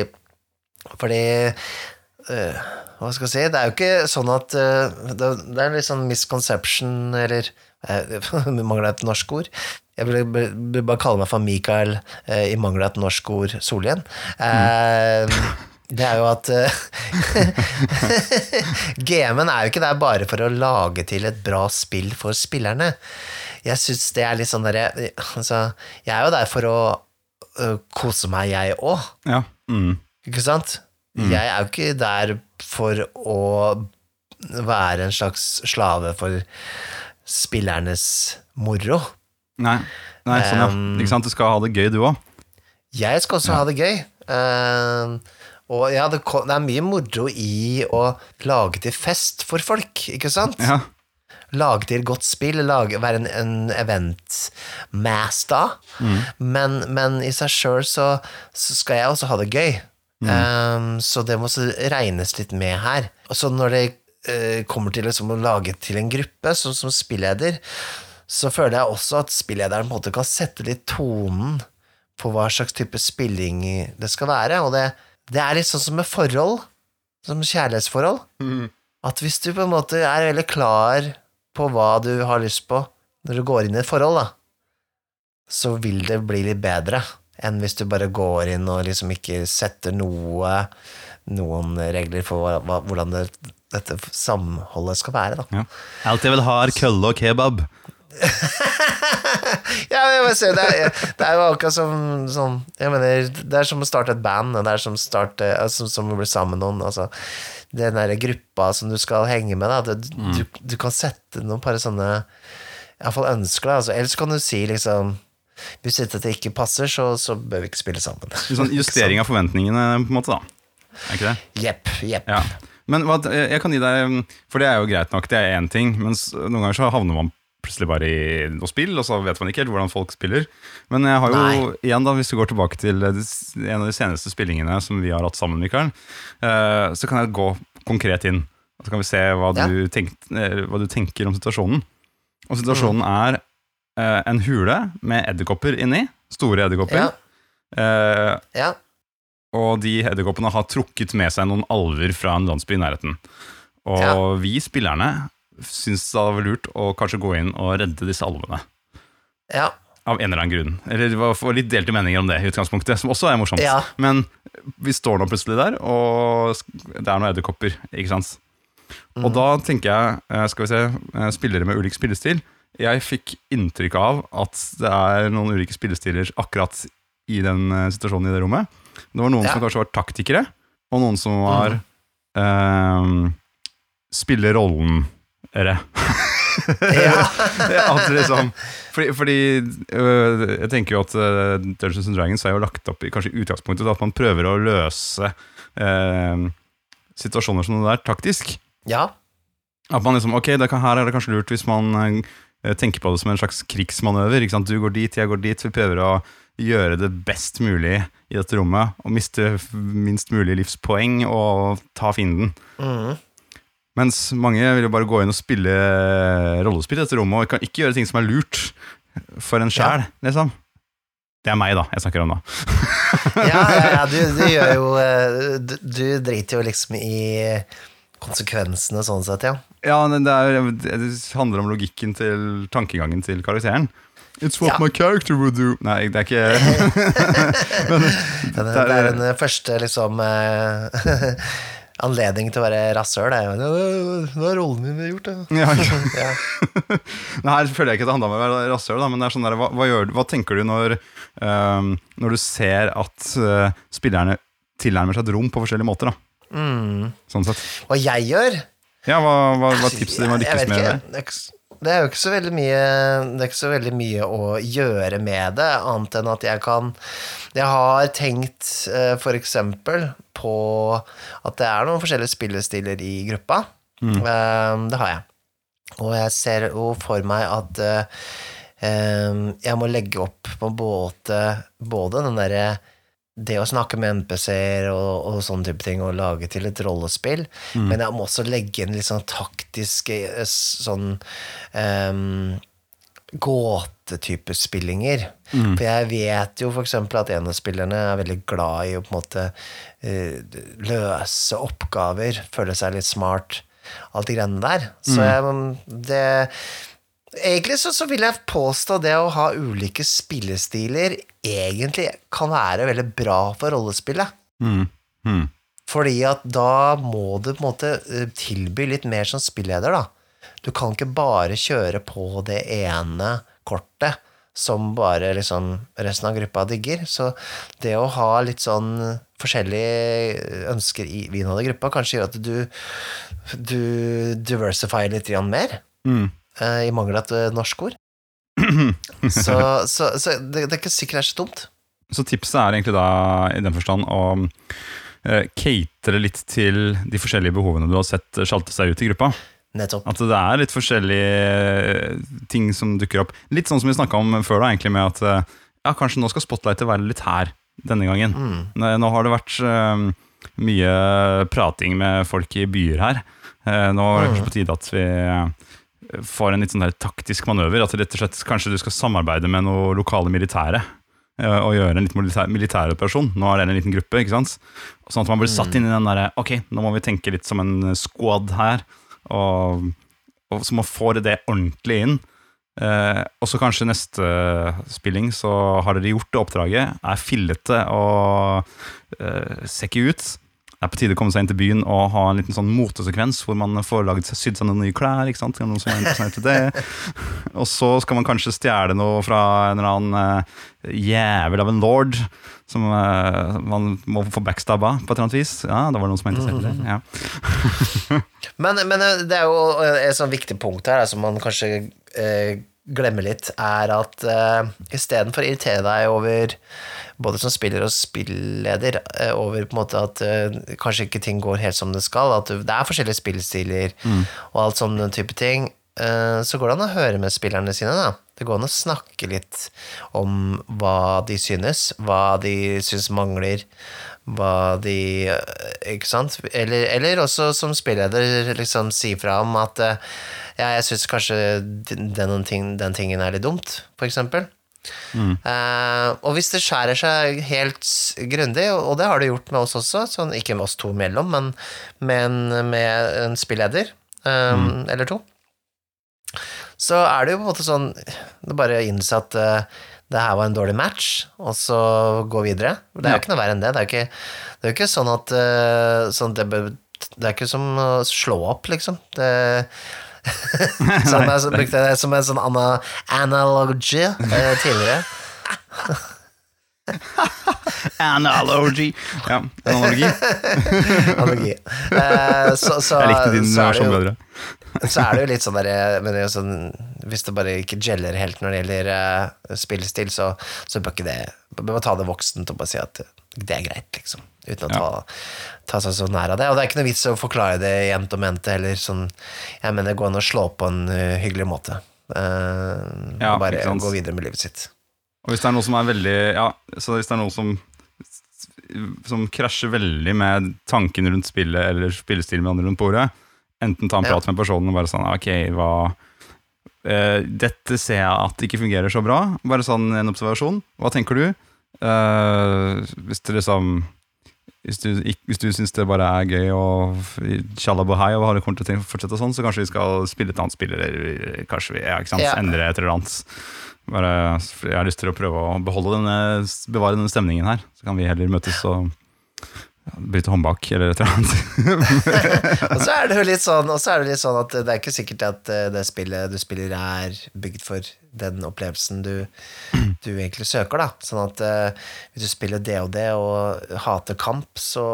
Fordi eh, Hva skal jeg si? Det er jo ikke sånn at eh, det, er litt sånn misconception, eller uh, mangler et norsk ord. Jeg vil bare kalle meg for Mikael eh, i mangel av et norsk ord Solhjell. Mm. Det er jo at eh, GM-en er jo ikke der bare for å lage til et bra spill for spillerne. Jeg syns det er litt sånn derre altså, Jeg er jo der for å kose meg, jeg òg.
ja. Mm.
Ikke sant? Jeg er jo ikke der for å være en slags slave for spillernes moro.
Nei, Nei sånn, ja. Ikke sant? Du skal ha det gøy, du òg.
Jeg skal også ha det gøy. Eh, og ja, det, er mye moro i å lage til fest for folk, ikke sant?
Ja.
Lage til godt spill, lage, være en, en event-master. Men, men i seg sjøl så, så skal jeg også ha det gøy. Um, så det må også regnes litt med her. Og så når det uh, kommer til liksom å lage til en gruppe, Sånn som spilleder, så føler jeg også at spillederen på en måte kan sette litt tonen på hva slags type spilling det skal være. Og det, det er litt sånn som med forhold, som kjærlighetsforhold. At hvis du på en måte er veldig klar på hva du har lyst på når du går inn i et forhold, da, så vil det bli litt bedre enn hvis du bare går inn og liksom ikke setter noe noen regler for hva, hvordan det, dette samholdet skal være. Da.
Ja. Alt jeg vil ha, er kølle og kebab.
Ja, men si, det, er, det er jo akkurat som Jeg mener, det er som å starte et band, det er som, starte, altså, som å bli sammen med noen. Altså, den der gruppa som du skal henge med, da, det, du, du kan sette noen par sånne Iallfall ønsker, da. Altså, ellers kan du si liksom Hvis dette ikke passer, så, så bør vi ikke spille sammen.
Sånn justering av forventningene, på en måte, da. Er ikke det?
Jepp, jepp.
Ja. Men hva, jeg kan gi deg For det er jo greit nok, det er én ting. Mens noen ganger så havner man plutselig bare i noe spill, og så vet man ikke helt hvordan folk spiller. Men jeg har jo
Nei.
igjen da, hvis du går tilbake til en av de seneste spillingene som vi har hatt sammen, Mikael, eh, så kan jeg gå konkret inn. Og så kan vi se hva,
Ja.
du, tenkt, eh, hva du tenker om situasjonen. Og situasjonen er eh, en hule med edderkopper inni. Store edderkopper.
Ja,
Eh,
ja.
og de edderkoppene har trukket med seg noen alver fra en landsby i nærheten. Og
Ja.
vi spillerne syns det var lurt å kanskje gå inn og redde disse alvene.
ja.
Av en eller annen grunn. Eller det var litt delte meninger om det, i utgangspunktet, som også er morsomt.
Ja.
Men vi står nå plutselig der, og det er noen edderkopper, ikke sant.
Mm.
Og da tenker jeg, eh, skal vi se, eh, spillere med ulik spillestil. Jeg fikk inntrykk av at det er noen ulike spillestiler akkurat i den eh, situasjonen i det rommet. Det var noen
Ja. Mm.
som kanskje var taktikere, og noen som var eh, spille rollen-ere.
ja.
at liksom, fordi fordi øh, jeg tenker jo at øh, Dungeons and Dragons er jo lagt opp i kanskje utgangspunktet at man prøver å løse øh, situasjoner som det der taktisk.
ja.
At man liksom, ok, det kan, Her er det kanskje lurt hvis man øh, tenker på det som en slags krigsmanøver. Du går dit, jeg går dit. Vi prøver å gjøre det best mulig i dette rommet. Og miste minst mulig livspoeng og ta fienden.
Mm.
Mens mange vil jo bare gå inn og spille rollespill i dette rommet, og kan ikke gjøre ting som er lurt for en sjæl, liksom. Det er meg, da, jeg snakker om da.
ja, ja, ja du, du gjør jo eh, du, du driter jo liksom i konsekvensene sånn sett, ja.
Ja, men det, er, det handler om logikken til tankegangen til karakteren. It's what
Ja.
my character would do. Nei, det er ikke
Det, det,
er-
er den første liksom Anledningen anledning til å være rasshøl. Det er Hva rollen min gjort, da?
ja.
Ja.
Nei, Her føler jeg ikke at det handler om å være rasshøl, men det er sånn der, hva, hva, gjør, hva tenker du når, um, når du ser at uh, spillerne tilnærmer seg et rom på forskjellige måter? da?
Mm.
Sånn sett.
Hva jeg gjør
Ja, Hva, hva, hva tipset ditt
var
lykkes med det?
Det er jo ikke så veldig mye Det er ikke så veldig mye å gjøre med det, annet enn at jeg kan Jeg har tenkt eh, for eksempel på at det er noen forskjellige spillestiler i gruppa. Mm. Det har jeg. Og jeg ser jo for meg at eh, eh, jeg må legge opp på både, både den derre det å snakke med NPC-er og, og sånne type ting, og lage til et rollespill. Men jeg må også legge inn litt sånn taktiske eh, sånn um, gåtetype spillinger. For jeg vet jo eksempel at en av spillerne er veldig glad i å på en måte uh, løse oppgaver, føle seg litt smart, alt de greiene der. Så jeg, det Egentlig så, så vil jeg påstå det å ha ulike spillestiler egentlig kan være veldig bra for rollespillet.
Mm. Mm.
Fordi at da må du på en måte eh, tilby litt mer som spilleder, da. Du kan ikke bare kjøre på det ene kortet som bare liksom resten av gruppa digger. Så det å ha litt sånn forskjellige ønsker i innholdet i gruppa kanskje gjør at du, du diversifier litt mer,
Mm.
Eh, i mangel av et eh, norsk ord. Så, så, så det, det er ikke sikkert det er så dumt.
Så tipset er egentlig da i den forstand å eh, catere litt til de forskjellige behovene du har sett sjalte seg ut i gruppa.
Nettopp.
At det er litt forskjellige ting som dukker opp. Litt sånn som vi snakka om før, da, egentlig med at eh, ja, kanskje nå skal spotlightet være litt her denne gangen.
Mm.
Nå har det vært eh, mye prating med folk i byer her. Eh, nå er det kanskje på tide at vi eh, får en litt sånn der taktisk manøver. At rett og slett kanskje du skal samarbeide med noe lokale militære. eh, Og gjøre en litt militær, operasjon Nå er det en liten gruppe. ikke sant? Sånn at man blir satt inn i den derre Ok, nå må vi tenke litt som en squad her. Og, og så man få det ordentlig inn. Eh, og så kanskje neste spilling så har dere gjort det oppdraget, er fillete og eh, ser ikke ut. Det er på tide å komme seg inn til byen og ha en liten sånn motesekvens hvor man får laget, sydd seg noen nye klær. ikke sant? Noen som er interessert i det. Og så skal man kanskje stjele noe fra en eller annen uh, jævel av en lord som uh, man må få backstabba på et eller annet vis. Ja, det var noen som var interessert i det. Ja.
Men, men det er jo et sånn viktig punkt her som man kanskje eh, glemmer litt, er at uh, istedenfor å irritere deg over både som spiller og spilleder, uh, over på en måte at uh, kanskje ikke ting går helt som det skal, at det er forskjellige spillstiler og alt sånne type ting, uh, så går det an å høre med spillerne sine, da. Det går an å snakke litt om hva de synes, hva de synes mangler, hva de Ikke sant? Eller, eller også som spilleder liksom si fra om at eh, ja, jeg syns kanskje den, ting, den tingen er litt dumt, for eksempel. Eh, og hvis det skjærer seg helt grundig, og det har det gjort med oss også, sånn, ikke med oss to imellom, men, men med en spilleder eh, eller to, så er det jo på en måte sånn Det er bare innsatt uh, det her var en dårlig match, og så gå videre. Det er jo ikke noe verre enn det. Det er jo ikke, det er ikke sånn at eh, sånn det, det er ikke som å slå opp, liksom. Det som jeg brukte det som en sånn ana, analogy eh, tidligere.
Analogy. Ja, analogi.
Analogi. Eh, så, så,
Jeg likte din
bedre
versjon
jo, så er det jo litt sånn der men det er sånn, Hvis det bare ikke gjeller helt når det gjelder uh, spillestil, så, så bør ikke det Bør man ta det voksent og bare si at det er greit, liksom. Uten å ta, ta seg så nær av det. Og det er ikke noe vits å forklare det jevnt og mente heller. Sånn, jeg mener, gå an å slå på en uh, hyggelig måte. Uh,
Ja,
og bare gå videre med livet sitt.
Og hvis det er noe som er veldig Ja, så hvis det er noe som Som krasjer veldig med tanken rundt spillet eller spillestilen med andre rundt bordet, enten ta en
Ja.
prat med personen og bare sånn Ok, hva uh, Dette ser jeg at ikke fungerer så bra. Bare sånn en observasjon. Hva tenker du? Uh, hvis det liksom hvis du, hvis du syns det bare er gøy og tjallabohai og har det kommer til å fortsette sånn, så kanskje vi skal spille et annet spill, eller kanskje vi ja, sant,
Ja.
endre et eller annet. Bare, jeg har lyst til å prøve å beholde denne, bevare denne stemningen her. Så kan vi heller møtes og ja, bryte håndbak eller et eller annet.
Og så er det jo litt sånn, og så er det litt sånn at det er ikke sikkert at eh, det spillet du spiller er bygd for den opplevelsen du, du egentlig søker, da. Sånn at uh, hvis du spiller det og det og hater kamp, så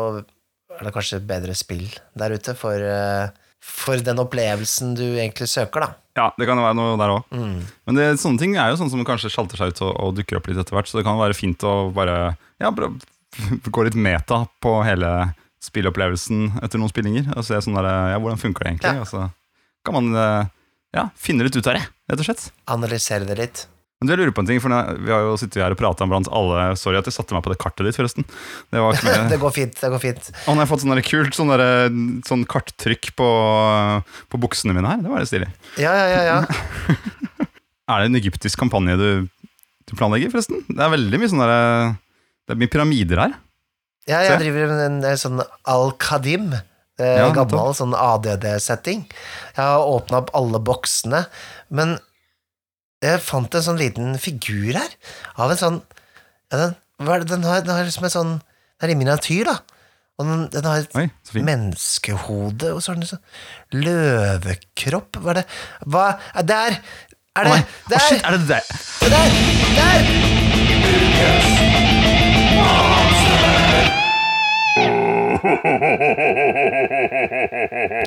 er det kanskje et bedre spill der ute for, uh, for den opplevelsen du egentlig søker, da.
Ja, det kan jo være noe der òg. Men det, sånne ting er jo sånn som kanskje sjalter seg ut og, og dukker opp litt etter hvert, så det kan være fint å bare ja, gå litt meta på hele spillopplevelsen etter noen spillinger. Og se sånn der, ja, hvordan funker det egentlig?
Ja.
Og så kan man eh, ja, finne litt ut av det, rett og slett.
Analysere det litt.
Men du, jeg lurer på en ting, for Vi har jo sittet her og prata blant alle Sorry at jeg satte meg på det kartet ditt, forresten. Det
Det går fint. det går fint
Og nå har jeg fått sånn kult sånn, sånn karttrykk på, på buksene mine her. Det var litt stilig.
Ja, ja, ja. ja.
Er det en egyptisk kampanje du, du planlegger, forresten? Det er veldig mye sånn der, Det er mye pyramider her.
Ja, jeg driver med en, en sånn Al-Qadim. Eh,
Ja,
gammel sånn ADD-setting. Jeg har åpna opp alle boksene, men jeg fant en sånn liten figur her, av en sånn ja, den, den, har, den har liksom en sånn Den er i miniatyr, da. Og den, den har et
Oi,
menneskehode, og så har den en sånn løvekropp Hva er det Hva er Der! Er det
oh, Der! Oh,
Der!
shit, er det der?
Der! Der!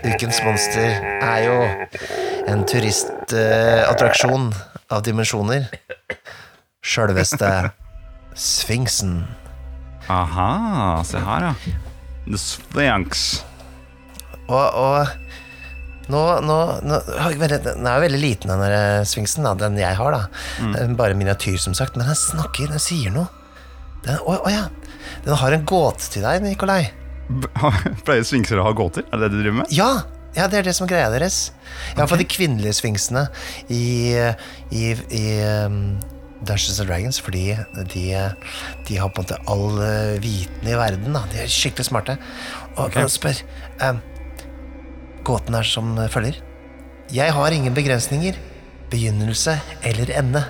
Ukens monster er jo en turistattraksjon av dimensjoner. Sjølveste Sfinksen.
Aha, se her, ja. The Sphinx.
Og, og nå, nå, nå, den er jo veldig liten, den der sfinksen, den jeg har. da er Bare miniatyr, som sagt, men den snakker, den sier noe. Den, å, å ja. Den har en gåte til deg, Nikolai.
Pleier sfinkser å ha gåter? Er det det du driver med?
Ja! Ja, det er det som er greia deres. Iallfall de kvinnelige sfinksene i, i, i um, Dungeons and Dragons, fordi de, de har på en måte all uh, viten i verden. Da. De er skikkelig smarte. Og,
okay.
og spør um, Gåten er som følger. Jeg har ingen begrensninger. begynnelse eller ende.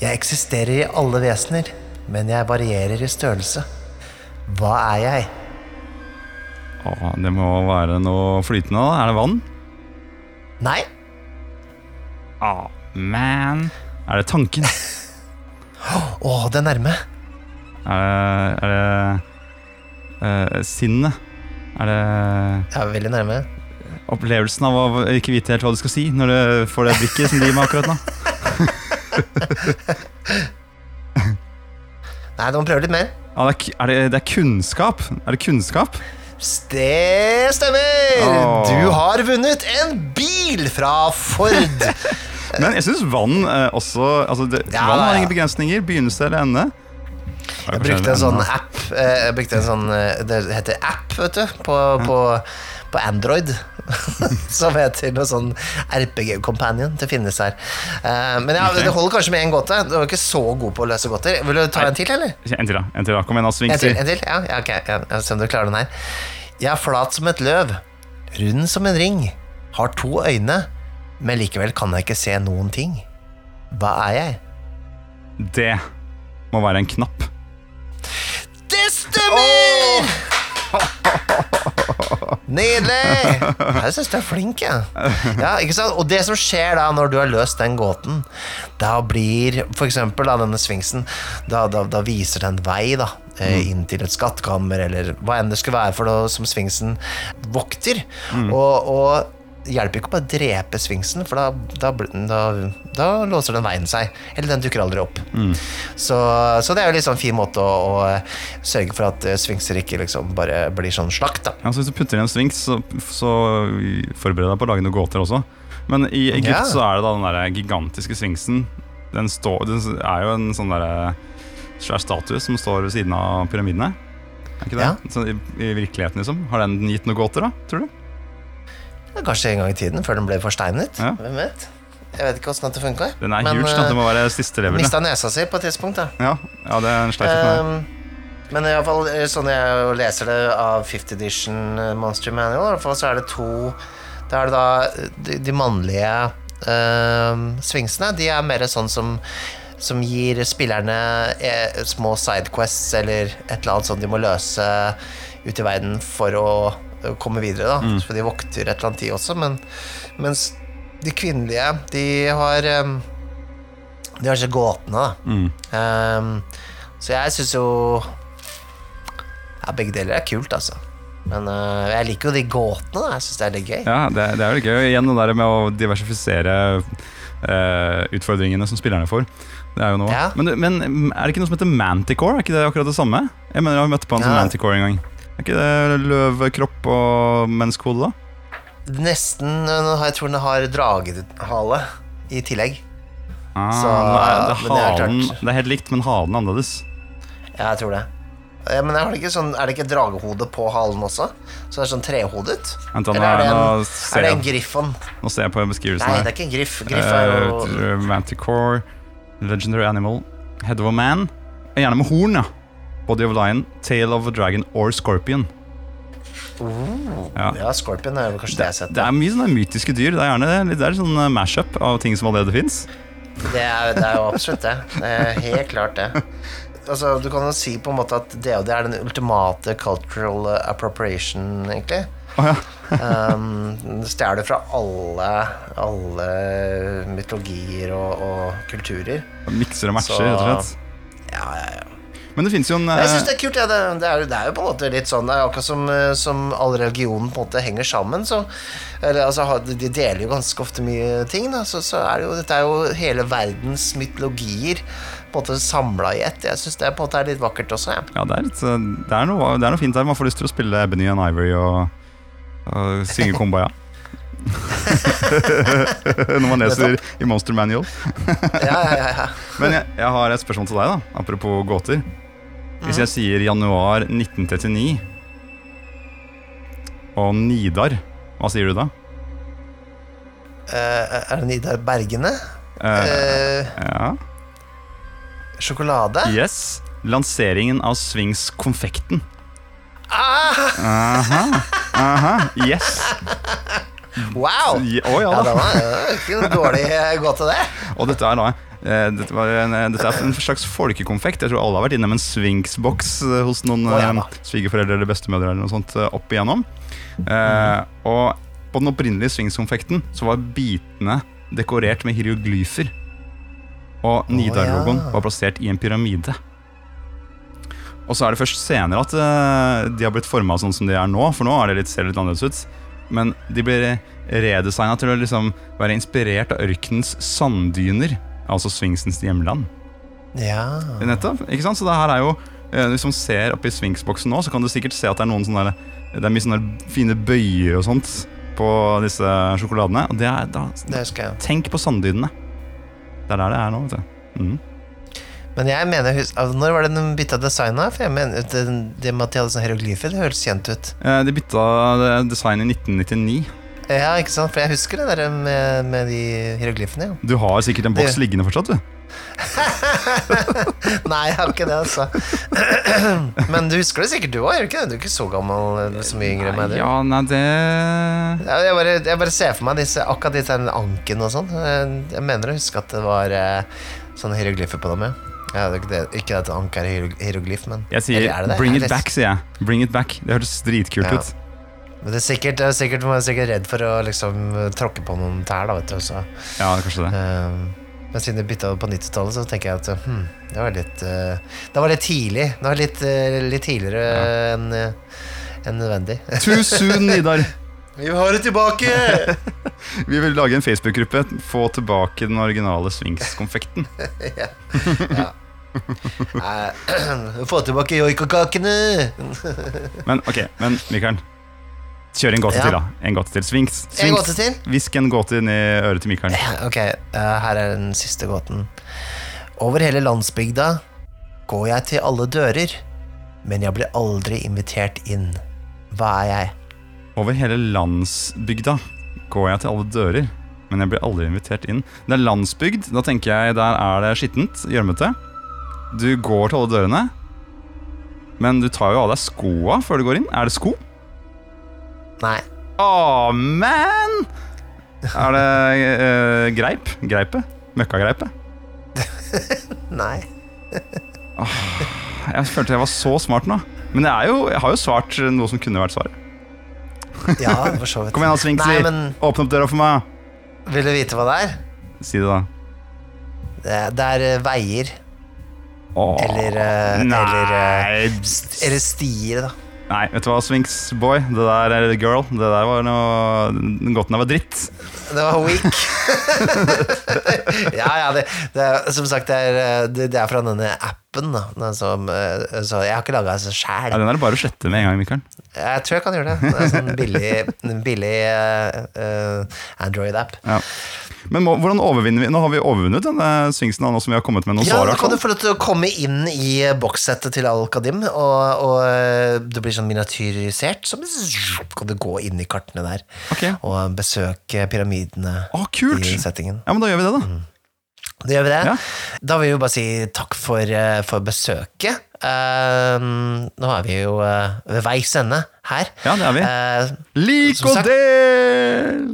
Jeg eksisterer i alle vesener, men jeg varierer i størrelse. Hva er jeg?
Å, det må være noe flytende, da. Er det vann?
Nei,
Åh, man. Er det tanken?
å, det er nærme.
Er det, er det uh, sinnet? Er det
Ja, veldig nærme.
opplevelsen av å ikke vite helt hva du skal si når du får det blikket som de gir meg akkurat nå?
Nei, du må prøve litt mer.
Ja, det, er, er det, det er kunnskap. Er det kunnskap?
Det stemmer!
Oh.
Du har vunnet en bil fra Ford.
Men jeg syns vann eh, også altså det,
Ja,
Vann har ingen begrensninger. Begynnelse eller ende.
Jeg brukte en sånn app eh, Jeg brukte en sånn eh, Det heter app, vet du, på, på, på Android. Som heter noe sånn RPG Companion. Det finnes her. Uh, Men ja, det holder kanskje med én gåte. Du er ikke så god på å løse gåter. Vil du ta en til, eller?
En til, da. En til da. Kom igjen. Sving.
En til, en til? Ja, ja ok. Jeg ser om du klarer den her. Jeg er flat som et løv, rund som en ring, har to øyne, men likevel kan jeg ikke se noen ting. Hva er jeg?
Det må være en knapp.
Det stemmer! Nydelig! Jeg syns du er flink, jeg. Ja, sant? Og det som skjer da når du har løst den gåten, da blir eksempel denne sfinksen da, da, da viser den vei da eh, inn til et skattkammer, eller hva enn det skulle være for noe som sfinksen vokter. Og, og det hjelper ikke å bare drepe sfinksen, for da, da, da, da låser den veien seg. Eller den dukker aldri opp. Så, så det er jo litt sånn fin måte å, å sørge for at eh, sfinkser ikke liksom bare blir sånn slakt. da
Ja, så Hvis du putter inn en sfinks, så, så forbered deg på å lage noen gåter også. Men i Egypt
Ja.
så er det da den der gigantiske sfinksen. Den, står, den er jo en sånn der svær statue som står ved siden av pyramidene. Er ikke det?
Ja.
Så i, I virkeligheten, liksom. Har den gitt noen gåter, da? Tror du?
Ja, Kanskje en gang i tiden, før den ble forsteinet.
Ja.
Hvem vet? Jeg vet ikke åssen det funka.
Den er huge, da. Det må være siste level.
Mista nesa si på et tidspunkt, da.
Ja, ja, det er en det.
Um, men i alle fall, eh, sånn jeg leser det av 5th edition eh, Monster Manual, i hvert fall så er det to Da er det da eh, de, de mannlige uh, svingsene. De er mer sånn som som gir spillerne eh, små sidequests eller et eller annet sånt de må løse ute i verden for å komme videre. da For de vokter et eller annet, de også. Men, mens de kvinnelige, de har De har disse gåtene, da.
Mm.
Um, så jeg syns jo Ja, begge deler er kult, altså. Men uh, jeg liker jo de gåtene. da. Jeg syns det er litt gøy.
Ja, det, det er jo gøy. Igjen det der med å diversifisere uh, utfordringene som spillerne får. Det er jo noe.
Ja.
Men, men er det ikke noe som heter Manticore? Er ikke det akkurat det samme? Jeg mener jeg har møtt på en som
Ja.
Manticore en gang. Er ikke det løvekropp og menneskehode, da?
Nesten Jeg tror den har dragehale i tillegg.
Ah,
Så,
det, er det,
er
halen, det er helt likt, men halen er annerledes.
Ja, jeg tror det. Men er det, ikke sånn, er det ikke dragehode på halen også? Så det er sånn trehodet?
Vent
Eller er det en, er det en griffon?
nå ser jeg på beskrivelsen
Nei, det er ikke en griff. Griff er jo
uh, Manticore, legendary animal, head of a man. Gjerne med horn, ja. Body of lion, Tale of a dragon or scorpion. ja.
Ja, Scorpion er vel kanskje det jeg har sett.
Det er mye sånne mytiske dyr. Det er gjerne det er sånn mash-up av ting som allerede fins.
Det er, det er jo absolutt det. Det er helt klart det. Altså, du kan jo si på en måte at DOD er den ultimate cultural appropriation, egentlig.
Oh, ja.
Um, det stjeler fra alle, alle mytologier og, og kulturer.
Mikser og matcher, rett og slett. Men det fins jo en
Jeg syns
eh,
det er kult. Ja. Det, det, er, det er jo på en måte litt sånn akkurat som, eh, som all religionen på en måte henger sammen. Så, eller, altså, de deler jo ganske ofte mye ting. Da. Så, så er det jo, dette er jo hele verdens mytologier på en måte samla i ett. Jeg syns det på en måte er litt vakkert også. Ja.
Ja, det er, litt, eh, det, er noe, det er noe fint der. Man får lyst til å spille Ebony and Ivory og, og synge Kumbaya. Når man leser i Monster Manual.
Ja, ja, ja, ja.
Men jeg, jeg har et spørsmål til deg, da apropos gåter. Hvis jeg sier januar 1939 og Nidar, hva sier du da?
Eh, er det Nidar Bergene?
Eh,
Eh,
ja.
sjokolade?
Yes. Lanseringen av Swings-konfekten.
Ah!
Aha. Aha. Yes.
Wow!
Å, ja
ja,
da.
er det var ikke noe dårlig gå til det.
Og dette er da eh, dette, var en, eh, dette er en slags folkekonfekt. Jeg tror alle har vært innom en Swings-boks eh, hos noen
oh, ja
eh, svigerforeldre eller bestemødre eller noe sånt eh, opp igjennom. Eh, og på den opprinnelige Swings-konfekten så var bitene dekorert med hieroglyfer. Og Nidar-logoen
ja.
var plassert i en pyramide. Og så er det først senere at eh, de har blitt forma sånn som de er nå, for nå det litt, ser det litt annerledes ut. Men de blir redesigna til å liksom være inspirert av ørkenens sanddyner, altså Sfinksens hjemland.
Ja.
Nettopp, ikke sant? Så det her er jo eh, Hvis man ser oppi Sfinksboksen nå, så kan du sikkert se at det er noen sånne Det er mye sånne fine bøyer og sånt på disse sjokoladene. Og det er da
Det.
Tenk på sanddynene. Det er der det er nå, vet du. Mm.
Men jeg mener, altså, når var det de bytta design? For jeg mener, det, det med at de hadde sånn hieroglyfer, det høres kjent ut.
Eh, De bytta design i 1999.
Ja, ikke sant? For jeg husker det der med, med de hieroglyfene. Ja.
Du har sikkert en boks
Det-
liggende fortsatt, du.
Nei, jeg har ikke det, altså. Men du husker det sikkert du òg, du ikke det? Du er ikke så gammel, eller så mye yngre enn meg. du.
Ja, nei, det
Jeg bare, jeg bare ser for meg disse, akkurat disse ankene anken og sånn. Eh, Jeg mener å huske at det var eh, sånne hieroglyfer på dem, ja. Ja, det er ikke, det, ikke at anker er hieroglyf, men
Jeg sier
er
bring it back, sier jeg. Bring it back. Det hørtes dritkult
Ja.
ut.
Men det er sikkert, det er sikkert, man er sikkert redd for å liksom tråkke på noen tær, da, vet du. Så,
Ja, kanskje det.
Uh, men siden jeg bytta på 90-tallet, så tenker jeg at hmm, det var litt uh, Det var litt tidlig. Det var litt, uh, litt tidligere enn eh, enn nødvendig.
Too soon, Nidar.
Vi har det tilbake!
Vi vil lage en Facebook-gruppe. Få tilbake den originale Swings-konfekten.
ja. ja. Få tilbake joikakakene!
Men ok, men Mikael. Kjør en gåte
Ja.
til, da. En gåte til. Swings.
En gåte til?
Hvisk en gåte inn i øret til Mikael.
Ok, eh, her er den siste gåten. Over hele landsbygda går jeg til alle dører, men jeg blir aldri invitert inn. Hva er jeg?
Over hele landsbygda går jeg til alle dører, men jeg blir aldri invitert inn. Det er landsbygd. Da tenker jeg der er det skittent, gjørmete. Du går til alle dørene, men du tar jo av deg skoa før du går inn. Er det sko?
Nei.
Oh, man! Er det uh, greip? Greipet? Møkkagreipet?
Nei.
Jeg følte jeg var så smart nå. Men jeg, jo, jeg har jo svart noe som kunne vært svaret.
Ja, for så vidt.
Kom igjen, da, Svinksli.
Men
Åpne opp døra for meg.
vil du vite hva det er?
Si det, da.
Det det er eh, veier.
Åh,
Eller,
uh,
eller, uh, Eller stier, da.
Nei, vet du hva, Svinksboy? Det der eller girl. Det der var noe Den gåten der var dritt.
Det var weak. ja, ja, det, det som sagt, det er, det, er fra denne appen, da. Som, eh, så jeg har ikke laga
Ja,
sjæl.
den er det bare å slette med en gang, Mikael.
Jeg tror jeg kan gjøre det. Det er sånn billig, billig eh, Android-app.
Ja. Men må, hvordan overvinner vi Nå har vi overvunnet denne svingsen nå som vi har kommet med noen
Ja,
svar. Ja,
kan du få lov til å komme inn i bokssettet til Al-Qadim, og, og eh, det blir sånn miniatyrisert. Så kan du gå inn i kartene der
okay.
og besøke pyramidene
Å, kult!
i settingen.
Ja, men da gjør vi det, da.
Da gjør vi det.
Ja.
Da vil vi bare si takk for, eh, for besøket. Uh, nå er vi jo uh, ved veis ende her.
Ja, det er vi.
Uh,
Lik og del!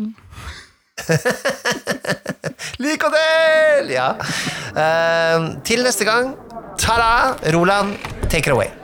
Lik og del! Ja. Uh, til neste gang, ta-da! Roland, take it away.